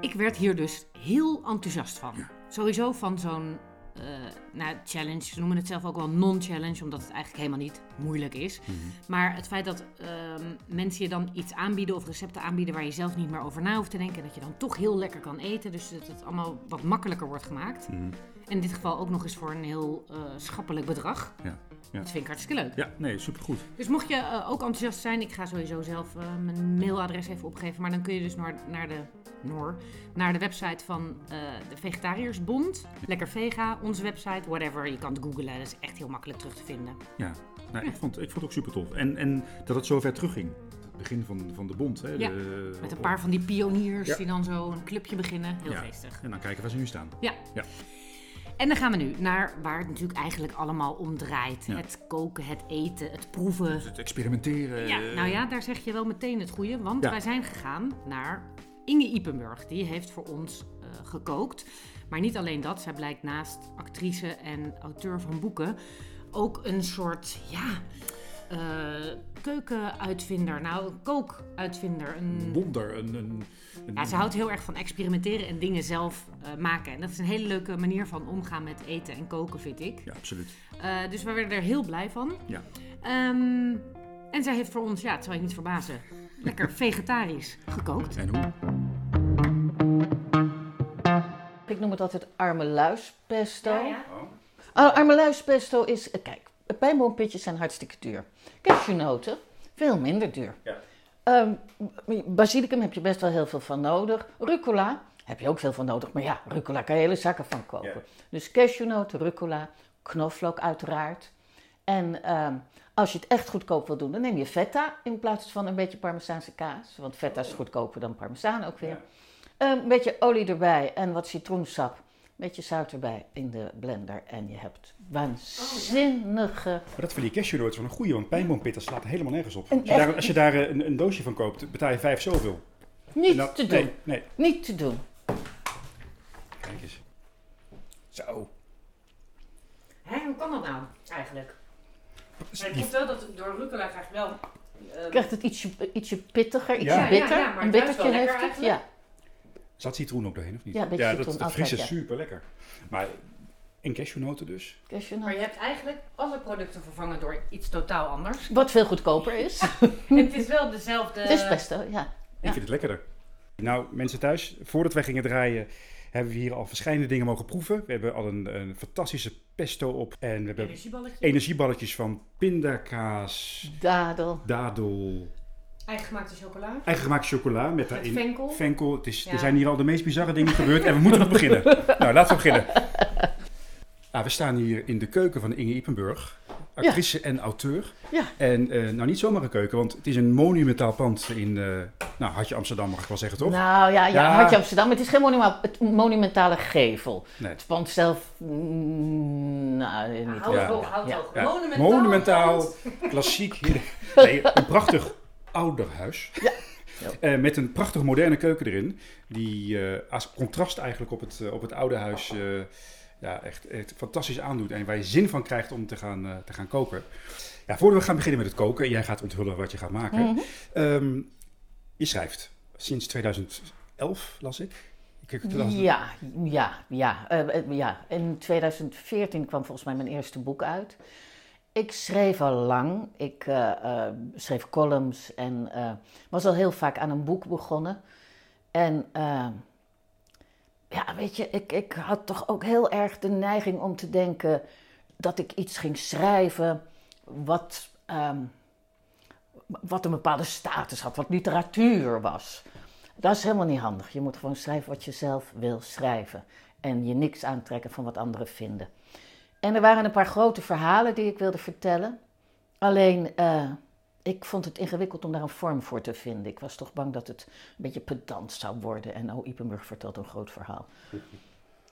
Ik werd hier dus heel enthousiast van. Sowieso van zo'n eh, nou, challenge. Ze noemen het zelf ook wel non-challenge, omdat het eigenlijk helemaal niet moeilijk is. Maar het feit dat ehm, mensen je dan iets aanbieden of recepten aanbieden waar je zelf niet meer over na hoeft te denken. En dat je dan toch heel lekker kan eten. Dus dat het allemaal wat makkelijker wordt gemaakt. Mhm. In dit geval ook nog eens voor een heel eh, schappelijk bedrag. Ja. Ja. Dat vind ik hartstikke leuk. Ja, nee, supergoed. Dus mocht je eh, ook enthousiast zijn, ik ga sowieso zelf eh, mijn mailadres even opgeven. Maar dan kun je dus naar, naar, de, Noor, naar de website van eh, de Vegetariërsbond. Lekker Vega, onze website, whatever. Je kan het googlen, dat is echt heel makkelijk terug te vinden. Ja, nou, ik, vond, ik vond het ook super tof. En, en dat het zo ver terugging. Het begin van, van de bond. Hè, Ja, de- Met een paar van die pioniers Ja. die dan zo een clubje beginnen. Heel Ja. geestig. En dan kijken waar ze nu staan. En dan gaan we nu naar waar het natuurlijk eigenlijk allemaal om draait. Ja. Het koken, het eten, het proeven. Dus het experimenteren. Ja, nou ja, daar zeg je wel meteen het goede. Want Ja. wij zijn gegaan naar Inge Ipenburg. Die heeft voor ons eh, gekookt. Maar niet alleen dat. Zij blijkt naast actrice en auteur van boeken... ook een soort, ja... eh, keukenuitvinder. Nou, een kookuitvinder. Een wonder. Een, een, een- Ja, ze houdt heel erg van experimenteren en dingen zelf eh, maken. En dat is een hele leuke manier van omgaan met eten en koken, vind ik. Ja, absoluut. Eh, dus we werden er heel blij van. Ja. Ehm, en zij heeft voor ons, ja, het zal je niet verbazen, lekker vegetarisch gekookt. En hoe? Ik noem het altijd arme luispesto. Ja, ja. Ah, arme luispesto is, eh, kijk, pijnboompitjes zijn hartstikke duur. Cashewnoten, veel minder duur. Ja. Ehm, basilicum heb je best wel heel veel van nodig. Rucola heb je ook veel van nodig. Maar ja, rucola kan je hele zakken van kopen. Ja. Dus cashewnoten, rucola, knoflook uiteraard. En ehm, als je het echt goedkoop wil doen, dan neem je feta in plaats van een beetje parmezaanse kaas. Want feta is goedkoper dan parmezaan ook weer. Ehm, Een beetje olie erbij en wat citroensap. Een beetje zout erbij in de blender. En je hebt waanzinnige... Maar dat van die cashewnoten is wel een goeie, want pijnboompitten slaat helemaal nergens op. Als je daar, als je daar eh, een, een doosje van koopt, betaal je vijf zoveel. Niet dat- te doen. Nee, nee. Niet te doen. Kijk eens. Zo. Hè, hoe kan dat nou eigenlijk? Maar vond wel dat door rucola krijg je wel... eh, Krijgt het ietsje, ietsje pittiger, ietsje Ja. bitter. Ja, ja, maar een het bittertje heeft het. eigenlijk. Ja. Zat citroen ook doorheen, of niet? Ja, een beetje dat, citroen, dat fris is ja. super lekker. Maar in cashewnoten dus. cashewnoten. Maar je hebt eigenlijk alle producten vervangen door iets totaal anders. Wat veel goedkoper is. En het is wel dezelfde... Het is pesto, ja. Ik Ja. vind het lekkerder. Nou, mensen thuis, voordat wij gingen draaien, hebben we hier al verschillende dingen mogen proeven. We hebben al een, een fantastische pesto op. En we hebben Energieballetje. energieballetjes van pindakaas, Dadel. dadel, Eigengemaakte chocola. eigengemaakt chocola met Met daarin venkel. venkel. Het is, Ja. Er zijn hier al de meest bizarre dingen gebeurd en we moeten nog beginnen. Nou, laten we beginnen. Ah, we staan hier in de keuken van Inge Ipenburg, actrice en auteur. Ja. En eh, nou niet zomaar een keuken, want het is een monumentaal pand in, eh nou, Hartje Amsterdam mag ik wel zeggen, toch? Nou ja, ja, Ja. Hartje Amsterdam. Het is geen monuma- het monumentale gevel. Nee. Het pand zelf... mm, nou, niet Houd Ja. houd. Monumentaal. Monumentaal, klassiek. Nee, een prachtig ouderhuis. Ja. Eh, met een prachtig moderne keuken erin. Die eh, als contrast eigenlijk op het, eh, op het oude huis ja, echt, echt fantastisch aandoet. En waar je zin van krijgt om te gaan, te gaan koken. Ja, voordat we gaan beginnen met het koken. En jij gaat onthullen wat je gaat maken. Mhm. Ehm, je schrijft sinds 2011, las ik. ik Ja, ja, ja, ja. In 2014 kwam volgens mij mijn eerste boek uit. Ik schreef al lang. Ik eh, eh, schreef columns en eh, was al heel vaak aan een boek begonnen. En ja, weet je, ik, ik had toch ook heel erg de neiging om te denken dat ik iets ging schrijven wat, ehm, wat een bepaalde status had, wat literatuur was. Dat is helemaal niet handig. Je moet gewoon schrijven wat je zelf wil schrijven. En je niks aantrekken van wat anderen vinden. En er waren een paar grote verhalen die ik wilde vertellen. Alleen, eh, ik vond het ingewikkeld om daar een vorm voor te vinden. Ik was toch bang dat het een beetje pedant zou worden. En oh, Ipenburg vertelt een groot verhaal.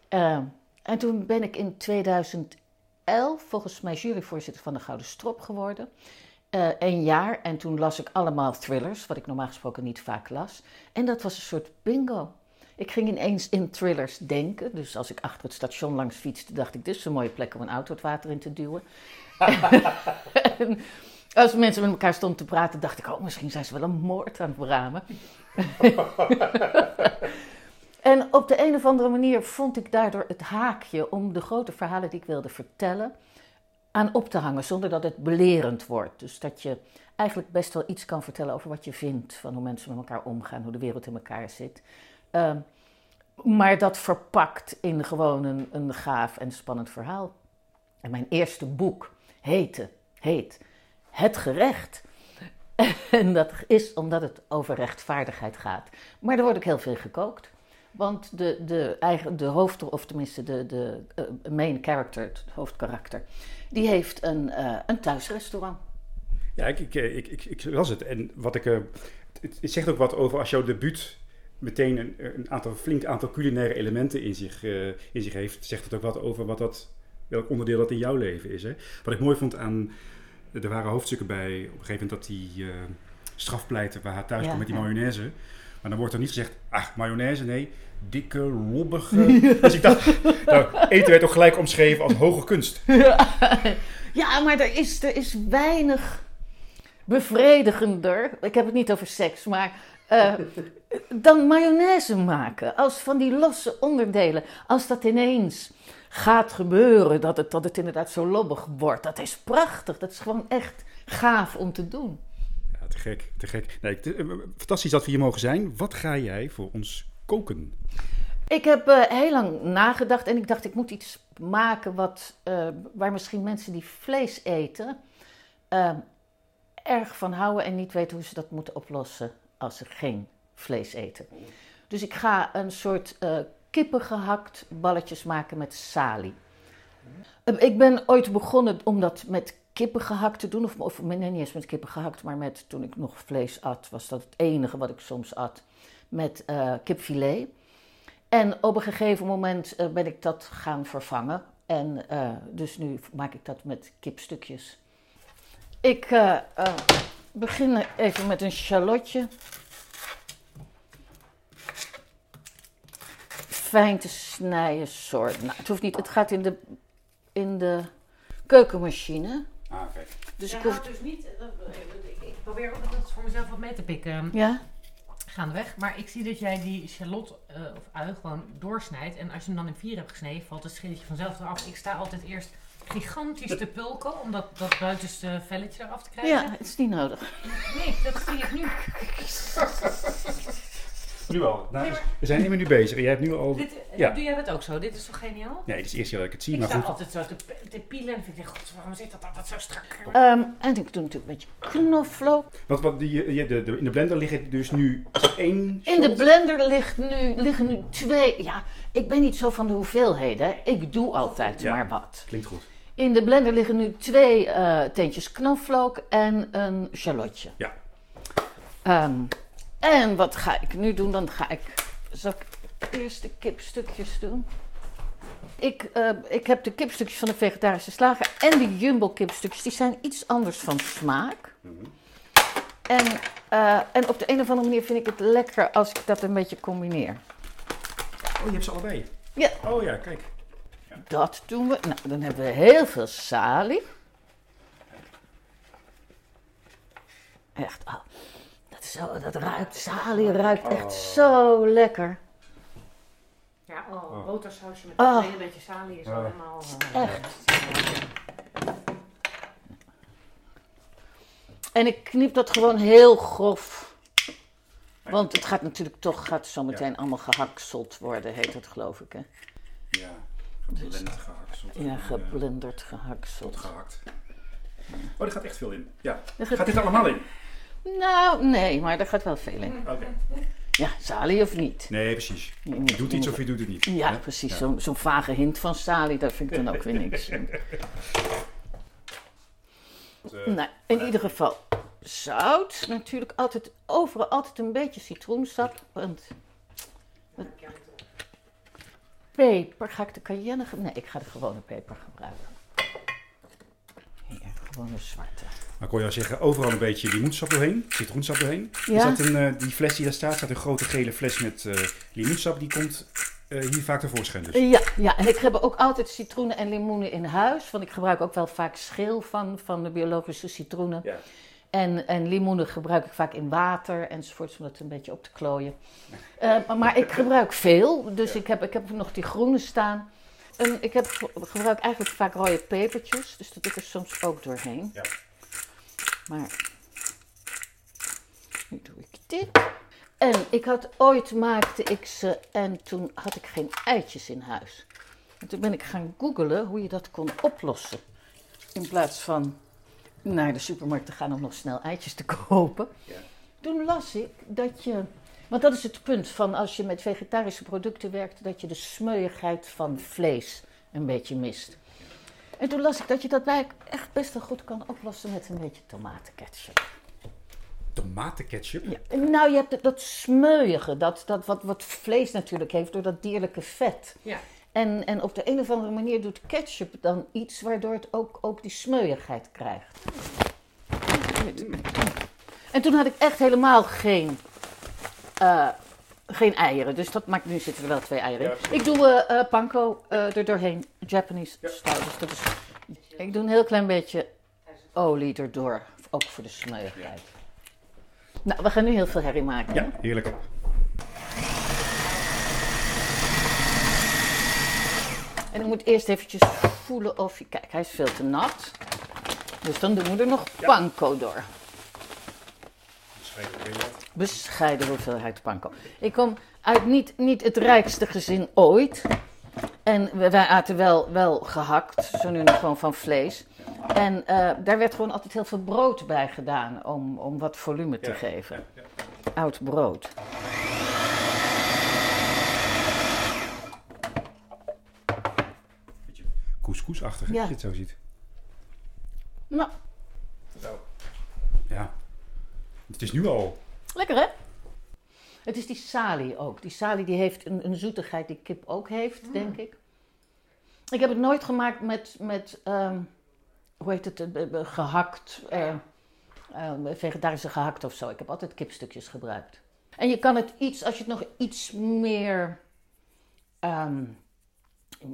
Eh, en toen ben ik in 2011 volgens mij juryvoorzitter van de Gouden Strop geworden. Eh een jaar en toen las ik allemaal thrillers, wat ik normaal gesproken niet vaak las. En dat was een soort bingo. Ik ging ineens in thrillers denken. Dus als ik achter het station langs fietste, dacht ik: dit is een mooie plek om een auto het water in te duwen. en als mensen met elkaar stonden te praten, dacht ik: oh, misschien zijn ze wel een moord aan het beramen. en op de een of andere manier vond ik daardoor het haakje om de grote verhalen die ik wilde vertellen aan op te hangen, zonder dat het belerend wordt. Dus dat je eigenlijk best wel iets kan vertellen over wat je vindt, van hoe mensen met elkaar omgaan, hoe de wereld in elkaar zit. Ehm, maar dat verpakt in gewoon een, gaaf en spannend verhaal. En mijn eerste boek hete, heet het gerecht. En dat is omdat het over rechtvaardigheid gaat. Maar er wordt ook heel veel gekookt. Want de, de, eigen, de hoofd, of tenminste de, de eh, main character, het hoofdkarakter, die heeft een, eh, een thuisrestaurant. Ja, ik, ik, ik, ik, ik las het. En wat ik, eh, het, het zegt ook wat over als jouw debuut meteen een, een aantal, flink aantal culinaire elementen in zich, eh, in zich heeft, zegt het ook wat over wat dat, welk onderdeel dat in jouw leven is. Hè? Wat ik mooi vond aan, er waren hoofdstukken bij, op een gegeven moment dat die eh strafpleiter waar hij thuis Ja, komt met die ja. mayonaise. Maar dan wordt er niet gezegd, ah, mayonaise, nee, dikke, lobbige. Dus ik dacht, nou, eten werd toch gelijk omschreven als hoge kunst. Ja, maar er is, er is weinig bevredigender. Ik heb het niet over seks, maar. Eh, dan mayonaise maken. Als van die losse onderdelen. Als dat ineens gaat gebeuren, dat het, dat het inderdaad zo lobbig wordt. Dat is prachtig. Dat is gewoon echt gaaf om te doen. Ja, te gek, te gek. Nee, te- eh, fantastisch dat we hier mogen zijn. Wat ga jij voor ons koken? Ik heb eh, heel lang nagedacht en ik dacht, ik moet iets maken wat, eh, waar misschien mensen die vlees eten eh, erg van houden en niet weten hoe ze dat moeten oplossen als ze geen vlees eten. Dus ik ga een soort eh kippengehakt balletjes maken met salie. Eh, ik ben ooit begonnen om dat met kippengehakt te doen, of, of nee, niet eens met kippengehakt, maar met, toen ik nog vlees at, was dat het enige wat ik soms at, met eh, kipfilet. En op een gegeven moment eh, ben ik dat gaan vervangen. En dus nu maak ik dat met kipstukjes. Ik eh, eh, begin even met een shallotje. Fijn te snijden soort. Nou, het hoeft niet. Het gaat in de, in de keukenmachine. Ah, oké. Dus ik hoef... houdt dus niet, eh, ik, ik probeer ook altijd voor mezelf wat mee te pikken Ja? gaandeweg. Maar ik zie dat jij die shallot eh, of ui gewoon doorsnijdt. En als je hem dan in vier hebt gesneden, valt het schilletje vanzelf eraf. Ik sta altijd eerst gigantisch te pulken om dat, dat buitenste velletje eraf te krijgen. Ja, het is niet nodig. Nee, dat zie ik nu. Nu al. Nou, maar- we zijn één minuut bezig. Jij hebt nu al... Dit, eh, Ja. Doe jij dat ook zo? Dit is toch geniaal? Nee, het is het eerste keer dat ik het zie, Ik maar sta goed. altijd zo te, te pielen en vind ik, god, waarom zit dat altijd zo strak? Ehm, en ik doe natuurlijk een beetje knoflook. Want wat die, je- de, de, in de blender liggen dus nu één In de blender ligt nu, liggen nu twee. Ja, ik ben niet zo van de hoeveelheden. Ik doe altijd Ja. maar wat. Klinkt goed. In de blender liggen nu twee eh teentjes knoflook en een shallotje. Ja. Ehm, en wat ga ik nu doen? Dan ga ik. Zal ik eerst de kipstukjes doen? Ik, eh, ik heb de kipstukjes van de vegetarische slager en de jumbo kipstukjes. Die zijn iets anders van smaak. En, eh, en op de een of andere manier vind ik het lekker als ik dat een beetje combineer. Oh, je hebt ze allebei. Ja. Oh ja, kijk. Dat doen we. Nou, dan hebben we heel veel salie. Echt, oh, dat, is zo, dat ruikt, salie ruikt echt zo lekker. Ja, oh, botersausje met Oh. een beetje salie is Oh. allemaal... Echt. En ik knip dat gewoon heel grof. Want het gaat natuurlijk toch, gaat zo meteen allemaal gehakseld worden, heet het geloof ik. Hè? Ja, geblend gehakt. Ja, geblenderd gehakseld. gehakt. Oh, er gaat echt veel in. Ja. Er gaat- Gaat dit allemaal in? Nou, nee, maar er gaat wel veel in. Oké. Ja, salie of niet? Nee, precies. Je doet iets of je doet het niet. Ja, hè? precies. Ja. Zo'n vage hint van salie, daar vind ik dan ook weer niks. Eh, Nou, in ieder geval zout. Natuurlijk altijd, overal altijd een beetje citroensap. Want peper, ga ik de cayenne gebruiken? Nee, ik ga de gewone peper gebruiken. Hier, gewone zwarte. Maar ik hoor jou zeggen, overal een beetje limoensap doorheen, citroensap doorheen. Ja. Is dat een, eh, die fles die daar staat, staat een grote gele fles met eh limoensap. Die komt eh, hier vaak tevoorschijn dus. Ja, ja, en ik heb ook altijd citroenen en limoenen in huis. Want ik gebruik ook wel vaak schil van, van de biologische citroenen. Ja. En, en limoenen gebruik ik vaak in water enzovoorts, om dat een beetje op te klooien. Eh, maar, ik gebruik veel, dus ik, heb, ik heb nog die groene staan. En ik heb, gebruik eigenlijk vaak rode pepertjes, dus dat doe ik er soms ook doorheen. Ja. Maar nu doe ik dit. En ik had ooit maakte ik ze en toen had ik geen eitjes in huis. En toen ben ik gaan googlen hoe je dat kon oplossen. in plaats van naar de supermarkt te gaan om nog snel eitjes te kopen. Ja. Toen las ik dat je, want dat is het punt van als je met vegetarische producten werkt, dat je de smeuigheid van vlees een beetje mist. En toen las ik dat je dat bij echt best wel goed kan oplossen met een beetje tomatenketchup. Tomatenketchup? Ja. Nou, je hebt dat- dat smeuige, dat, dat wat, wat vlees natuurlijk heeft door dat dierlijke vet. Ja. En, en op de een of andere manier doet ketchup dan iets waardoor het ook, ook die smeuigheid krijgt. En toen had ik echt helemaal geen, eh, geen eieren. Dus dat maakt nu zitten er wel twee eieren in. Ik doe eh, eh, panko er doorheen, Japanese style. Dus dat is, ik doe een heel klein beetje olie erdoor, ook voor de smeuigheid. Nou, we gaan nu heel veel herrie maken. hè? Ja, heerlijk. En ik moet eerst eventjes voelen of je... Kijk, hij is veel te nat. Dus dan doen we er nog panko door. Bescheiden hoeveelheid panko. Ik kom uit niet, niet het rijkste gezin ooit. En wij aten wel, wel gehakt, zo nu nog gewoon van vlees. En eh, daar werd gewoon altijd heel veel brood bij gedaan om, om wat volume te Ja, geven. Oud brood. Beetje couscousachtig, Ja. als je het zo ziet. Nou, Ja. Het is nu al... Lekker hè? Het is die salie ook. Die salie die heeft een, een zoetigheid die kip ook heeft, denk ik. Ik heb het nooit gemaakt met, met ehm, hoe heet het, eh, eh, gehakt, eh, eh, vegetarische gehakt of zo. Ik heb altijd kipstukjes gebruikt. En je kan het iets, als je het nog iets meer, ehm,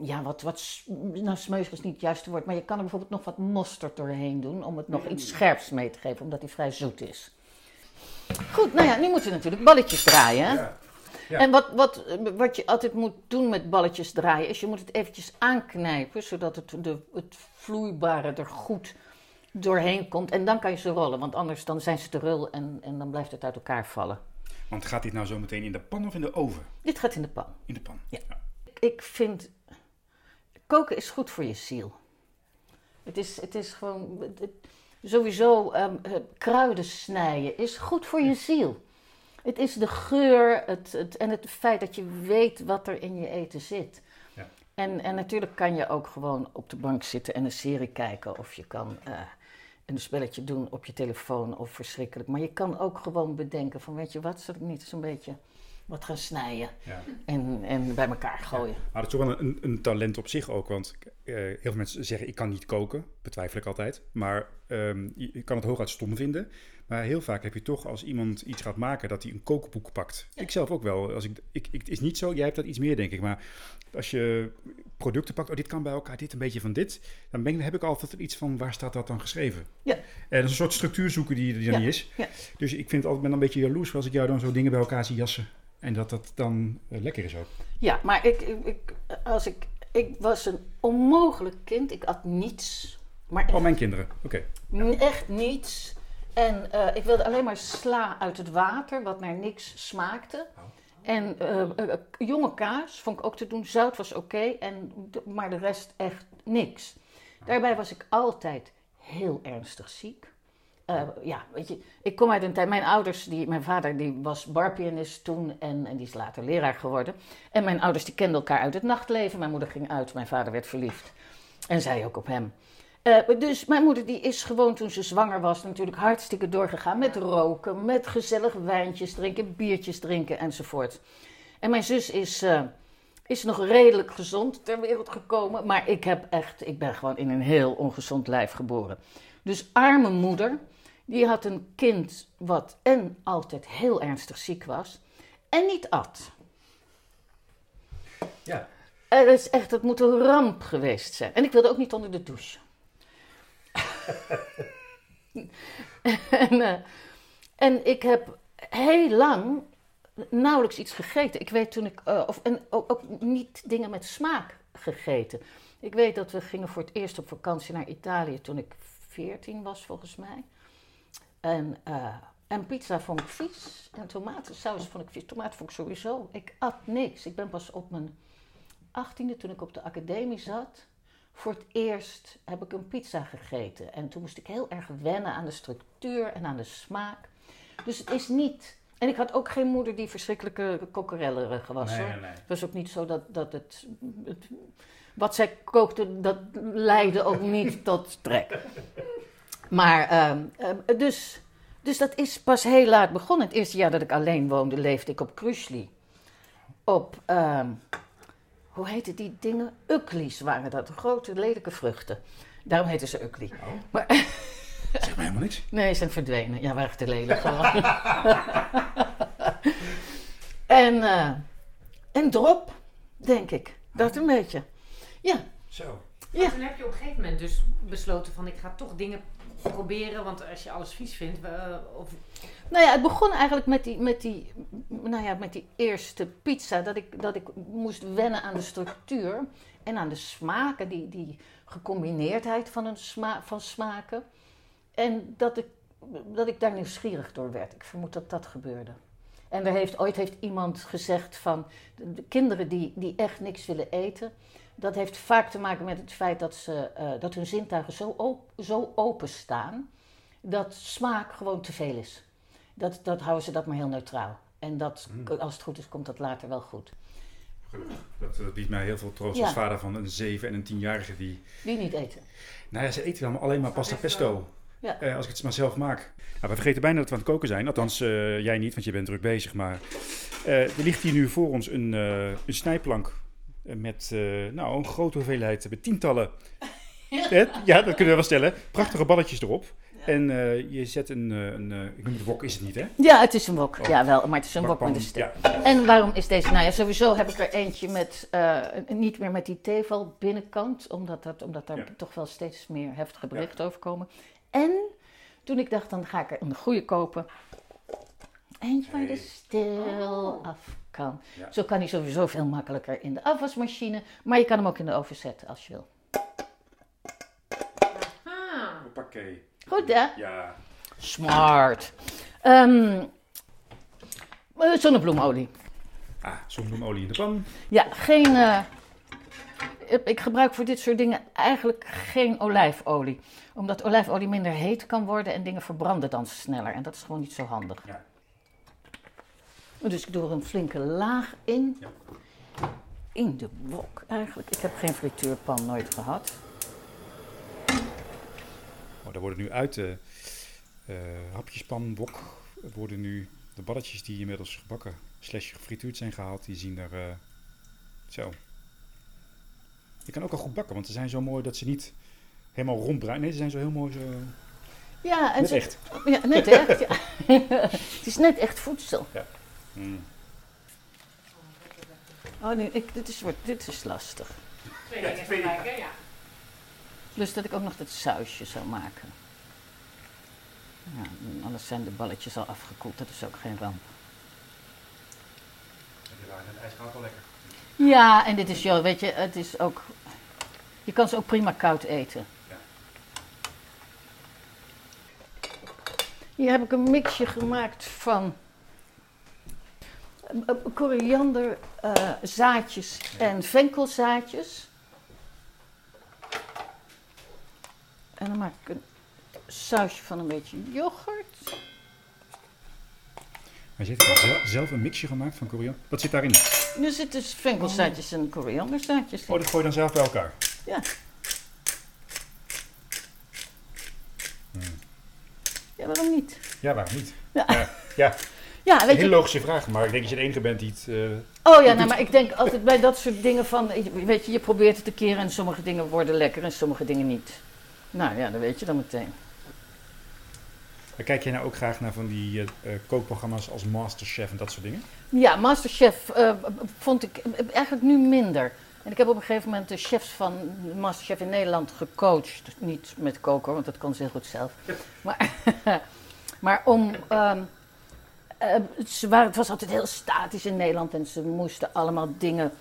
ja, wat, wat, nou smeusig is niet het juiste woord, maar je kan er bijvoorbeeld nog wat mosterd doorheen doen om het nog iets scherps mee te geven, omdat hij vrij zoet is. Goed, nou ja, nu moeten we natuurlijk balletjes draaien. Ja. Ja. En wat, wat, wat je altijd moet doen met balletjes draaien, is je moet het eventjes aanknijpen, zodat het, de, het vloeibare er goed doorheen komt. En dan kan je ze rollen, want anders dan zijn ze te rul en, en dan blijft het uit elkaar vallen. Want gaat dit nou zo meteen in de pan of in de oven? Dit gaat in de pan. In de pan. Ja. Ik vind, koken is goed voor je ziel. Het is, het is gewoon, het- sowieso ehm, eh, kruiden snijden is goed voor je ziel. Het is de geur het, het, en het feit dat je weet wat er in je eten zit. Ja. En, en natuurlijk kan je ook gewoon op de bank zitten en een serie kijken. Of je kan eh, een spelletje doen op je telefoon of verschrikkelijk. Maar je kan ook gewoon bedenken van weet je wat, zal ik niet eens een beetje wat gaan snijden Ja. en, en bij elkaar gooien. Maar dat is toch wel een, een talent op zich ook. Want eh, heel veel mensen zeggen, ik kan niet koken. Betwijfel ik altijd. Maar ehm, je, je kan het hooguit stom vinden. Maar heel vaak heb je toch, als iemand iets gaat maken, dat hij een kookboek pakt. Ik zelf ook wel. Als ik, ik, ik, het is niet zo, jij hebt dat iets meer, denk ik. Maar als je producten pakt, oh, dit kan bij elkaar, dit een beetje van dit. Dan ben, ik- heb ik altijd iets van, waar staat dat dan geschreven? Ja. En dat is een soort structuur zoeken die, die er Ja, niet is. ja. Dus ik vind het altijd ben een beetje jaloers als ik jou dan zo dingen bij elkaar zie jassen. En dat dat dan eh, lekker is ook. Ja, maar ik, ik, als ik, ik was een onmogelijk kind. Ik at niets. Maar echt, Oh, mijn kinderen. Oké. echt niets. En eh, ik wilde alleen maar sla uit het water, wat naar niks smaakte. En eh, jonge kaas vond ik ook te doen. Zout was oké, en maar de rest echt niks. Daarbij was ik altijd heel ernstig ziek. Eh, ja, weet je, ik kom uit een tijd. Mijn ouders, die, mijn vader die was barpianist toen en, en die is later leraar geworden. En mijn ouders die kenden elkaar uit het nachtleven. Mijn moeder ging uit, mijn vader werd verliefd. En zij ook op hem. Eh, dus mijn moeder die is gewoon toen ze zwanger was natuurlijk hartstikke doorgegaan met roken, met gezellig wijntjes drinken, biertjes drinken enzovoort. En mijn zus is, eh, is nog redelijk gezond ter wereld gekomen, maar ik heb echt, ik ben gewoon in een heel ongezond lijf geboren. Dus arme moeder, die had een kind wat en altijd heel ernstig ziek was en niet at. Ja. Het is echt, het moet een ramp geweest zijn. En ik wilde ook niet onder de douche. en, eh, en ik heb heel lang nauwelijks iets gegeten. Ik weet toen ik, eh, of, en ook, ook niet dingen met smaak gegeten. Ik weet dat we gingen voor het eerst op vakantie naar Italië toen ik 14 was, volgens mij. En, eh, en pizza vond ik vies. En tomatensaus vond ik vies. Tomaten vond ik sowieso. Ik at niks. Ik ben pas op mijn 18e, toen ik op de academie zat, voor het eerst heb ik een pizza gegeten. En toen moest ik heel erg wennen aan de structuur en aan de smaak. Dus het is niet... En ik had ook geen moeder die verschrikkelijke kokkerellerige was. hoor. Het was ook niet zo dat, dat het, het- Wat zij kookte, dat leidde ook niet tot trek. Maar, ehm, ehm, dus, dus dat is pas heel laat begonnen. Het eerste jaar dat ik alleen woonde, leefde ik op Kruisli. Op, ehm, hoe heette die dingen? Uklies waren dat, grote lelijke vruchten. Daarom heten ze Ukli. Maar, Zeg maar helemaal niks. Nee, ze zijn verdwenen. Ja, waren te lelijk gewoon. en, eh, en drop, denk ik. Dat een beetje. Ja, Zo. Ja. Toen heb je op een gegeven moment dus besloten van ik ga toch dingen proberen. Want als je alles vies vindt, of nou ja, het begon eigenlijk met die, met die, nou ja, met die eerste pizza. Dat ik, dat ik moest wennen aan de structuur en aan de smaken. Die, die gecombineerdheid van, een sma van smaken. En dat ik, dat ik daar nieuwsgierig door werd. Ik vermoed dat dat gebeurde. En er heeft, ooit heeft iemand gezegd van de kinderen die, die echt niks willen eten. Dat heeft vaak te maken met het feit dat, ze, eh, dat hun zintuigen zo, op, zo open staan. Dat smaak gewoon te veel is. Dat, dat houden ze dat maar heel neutraal. En dat, als het goed is, komt dat later wel goed. Gelukkig. Dat, dat biedt mij heel veel troost Ja. als vader van een 7 en een 10-jarige die... Die niet eten. Nou ja, ze eten wel alleen maar pasta pesto. Ja. Eh, als ik het maar zelf maak. Nou, we vergeten bijna dat we aan het koken zijn. Althans, eh, jij niet, want je bent druk bezig. Maar eh, er ligt hier nu voor ons een, eh, een snijplank. Eh, Met eh, nou, een grote hoeveelheid, met tientallen. Eh, ja, dat kunnen we wel stellen. Prachtige balletjes erop. En eh, je zet een, eh, een eh, ik noem het wok, is het niet hè? Ja, het is een wok. Oh. Ja, wel, maar het is een wok met een. Ja, En waarom is deze? Nou ja, sowieso heb ik er eentje met eh, niet meer met die tevel binnenkant, omdat, dat, omdat daar Ja. toch wel steeds meer heftige berichten over komen. En toen ik dacht, dan ga ik er een goede kopen. Eentje waar de stil af kan. Ja. Zo kan hij sowieso veel makkelijker in de afwasmachine, maar je kan hem ook in de oven zetten als je wil. ah, Hoppakee. Goed hè? Ja. Smart. Ehm, eh, zonnebloemolie. Ah, zonnebloemolie in de pan. Ja, geen. eh, ik- ik gebruik voor dit soort dingen eigenlijk geen olijfolie. Omdat olijfolie minder heet kan worden en dingen verbranden dan sneller. En dat is gewoon niet zo handig. Ja. Dus ik doe er een flinke laag in. Ja. In de wok eigenlijk. Ik heb geen frituurpan nooit gehad. Oh, daar worden nu uit de eh hapjespan, wok, worden nu de balletjes die inmiddels gebakken slash gefrituurd zijn gehaald, die zien er eh, zo. Je kan ook al goed bakken, want ze zijn zo mooi dat ze niet helemaal rondbruin. Nee, ze zijn zo heel mooi zo. Ja, en Net ze- echt. Ja, net echt. ja. Het is net echt voedsel. Mm. Oh nee, ik, dit, is, wordt- dit is lastig. twee dingen tegelijk? Ja. Plus dat ik ook nog dat sausje zou maken. Ja, anders zijn de balletjes al afgekoeld, dat is ook geen ramp. Die waren in het ijs gaat wel lekker. Ja, en dit is, joh, weet je, het is ook... Je kan ze ook prima koud eten. Ja. Hier heb ik een mixje gemaakt van koriander, eh, zaadjes en venkelzaadjes. En dan maak ik een sausje van een beetje yoghurt. Maar je heeft zelf, zelf een mixje gemaakt van koriander. Wat zit daarin? Er zitten dus venkelzaadjes en korianderzaadjes in. Oh, dat gooi je dan zelf bij elkaar. Ja. Ja, waarom niet? Ja, waarom niet? Ja. Ja, ja. Ja, een hele je. logische vraag, maar ik denk dat je de enige bent die het... eh, Oh ja, nou, maar ik denk altijd bij dat soort dingen van, weet je, je probeert het een keer en sommige dingen worden lekker en sommige dingen niet. Nou ja, dat weet je dan meteen. Maar kijk jij nou ook graag naar van die eh, kookprogramma's als Masterchef en dat soort dingen? Ja, Masterchef eh, vond ik eigenlijk nu minder. En ik heb op een gegeven moment de chefs van Masterchef in Nederland gecoacht. Niet met koken, want dat kon ze heel goed zelf. Maar, maar om. ehm, eh, ze waren, het was altijd heel statisch in Nederland en ze moesten allemaal dingen.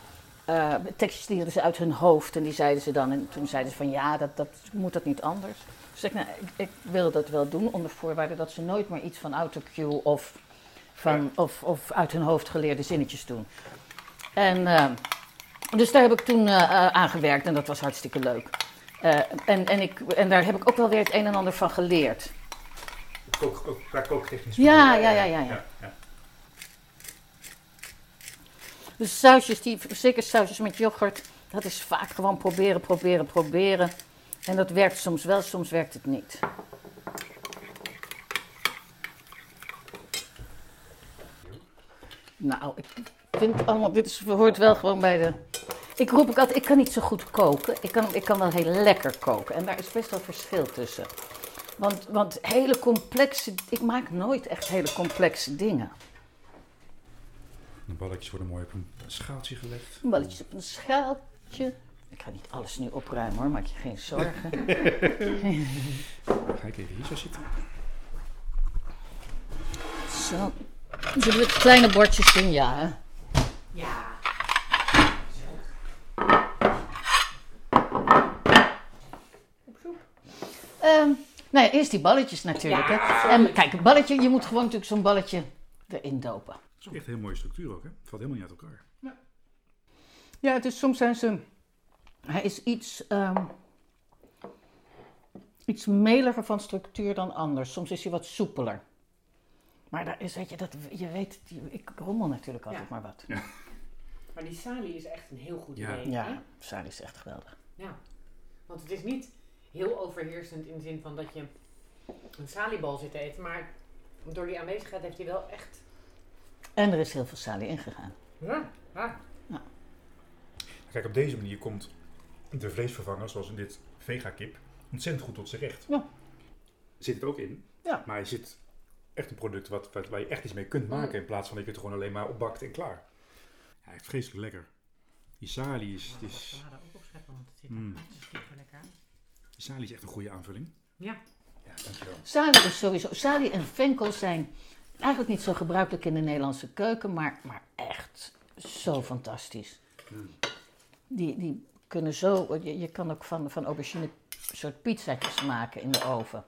eh tekstjes ze uit hun hoofd en die zeiden ze dan. En toen zeiden ze van ja, dat, dat moet dat niet anders. Dus ik, nou, ik, ik wil dat wel doen onder voorwaarde dat ze nooit meer iets van autocue of, van, of, of uit hun hoofd geleerde zinnetjes doen. En, eh, Dus daar heb ik toen aan gewerkt en dat was hartstikke leuk. En, en, ik, en daar heb ik ook wel weer het een en ander van geleerd. Kook, ook, qua kooktechnisch. Ja, ja, ja, ja, ja. ja. Dus sausjes, die, zeker sausjes met yoghurt, dat is vaak gewoon proberen, proberen, proberen. En dat werkt soms wel, soms werkt het niet. Nou, ik vind allemaal, dit is, hoort wel gewoon bij de... Ik roep ook altijd, ik kan niet zo goed koken. Ik kan, ik kan wel heel lekker koken. En daar is best wel verschil tussen. Want, want hele complexe, ik maak nooit echt hele complexe dingen. De balletjes worden mooi op een schaaltje gelegd. Balletjes op een schaaltje. Ik ga niet alles nu opruimen hoor, maak je geen zorgen. Ga ik even hier zo zitten. Zo. Zullen we het kleine bordjes doen? Ja. hè? Ja. Ehm, nou ja, eerst die balletjes natuurlijk. Ja, hè. En kijk, een balletje, je moet gewoon natuurlijk zo'n balletje erin dopen. Het is ook echt een heel mooie structuur ook, hè? Het valt helemaal niet uit elkaar. Ja, het is soms zijn ze. Hij is iets. ehm, iets meliger van structuur dan anders. Soms is hij wat soepeler. Maar daar is, weet je, dat, je weet, ik rommel natuurlijk altijd Ja. maar wat. Maar die salie is echt een heel goed Ja. idee. hè? Ja, Sari is echt geweldig. Ja. Want het is niet heel overheersend in de zin van dat je een saliebal zit te eten. Maar door die aanwezigheid heeft hij wel echt... En er is heel veel salie ingegaan. Ja, ja. Kijk, op deze manier komt de vleesvervanger, zoals in dit vega-kip, ontzettend goed tot zijn recht. Ja. Zit het ook in, Ja. maar je zit echt een product wat, wat, waar je echt iets mee kunt maken, in plaats van dat je het gewoon alleen maar opbakt en klaar. Ja, echt vreselijk lekker. Die sali is, het is, ook opscheppen, want het zit Mm. er super lekker sali is echt een goede aanvulling. Ja. Ja, dankjewel. Salie is sowieso. Salie en venkel zijn eigenlijk niet zo gebruikelijk in de Nederlandse keuken, maar, maar echt zo fantastisch. Die, die kunnen zo. Je, je kan ook van, van aubergine soort pizzaatjes maken in de oven.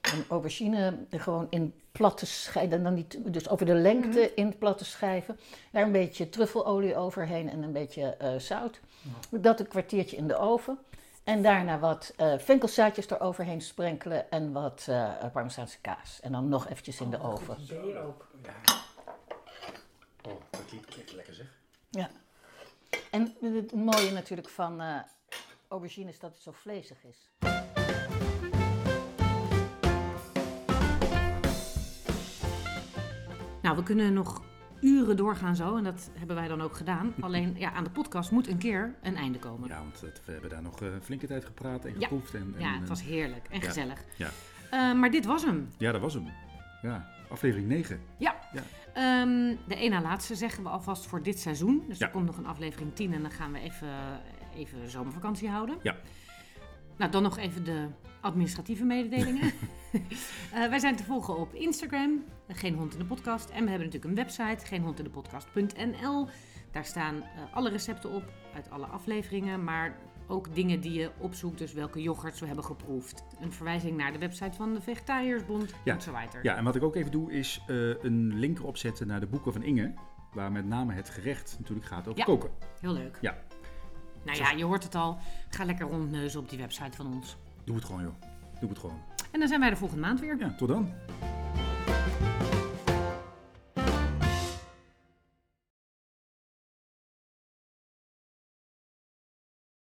Een aubergine gewoon in platte schijven, dan niet, dus over de lengte in platte schijven. Daar een beetje truffelolie overheen en een beetje eh, zout. Dat een kwartiertje in de oven. En daarna wat eh venkelzaadjes eroverheen sprenkelen en wat eh parmezaanse kaas. En dan nog eventjes in de oven. Ook. Oh, dat klinkt echt lekker zeg. Ja. En het mooie natuurlijk van eh aubergine is dat het zo vlezig is. Nou, we kunnen nog uren doorgaan zo. En dat hebben wij dan ook gedaan. Alleen ja, aan de podcast moet een keer een einde komen. Ja, want het- we hebben daar nog eh, een flinke tijd gepraat en Ja. geproefd. En, en, Ja, het eh, was heerlijk en ja. gezellig. Ja. Eh, maar dit was hem. ja, dat was hem. Ja, aflevering 9. Ehm, de ene na laatste zeggen we alvast voor dit seizoen. Dus Ja. er komt nog een aflevering 10 en dan gaan we even, even zomervakantie houden. Ja. Nou, dan nog even de administratieve mededelingen. Eh, wij zijn te volgen op Instagram, Geen Hond in de Podcast. En we hebben natuurlijk een website, geenhondindepodcast.nl. Daar staan eh, alle recepten op uit alle afleveringen, maar ook dingen die je opzoekt. Dus welke yoghurts we hebben geproefd. Een verwijzing naar de website van de Vegetariërsbond Ja. en zo verder. Ja, en wat ik ook even doe is eh, een link erop zetten naar de boeken van Inge. Waar met name het gerecht natuurlijk gaat over Ja. koken. Heel leuk. Ja. Nou ja, je hoort het al. Ga lekker rondneuzen op die website van ons. Doe het gewoon joh. Doe het gewoon. En dan zijn wij de volgende maand weer. Ja, tot dan.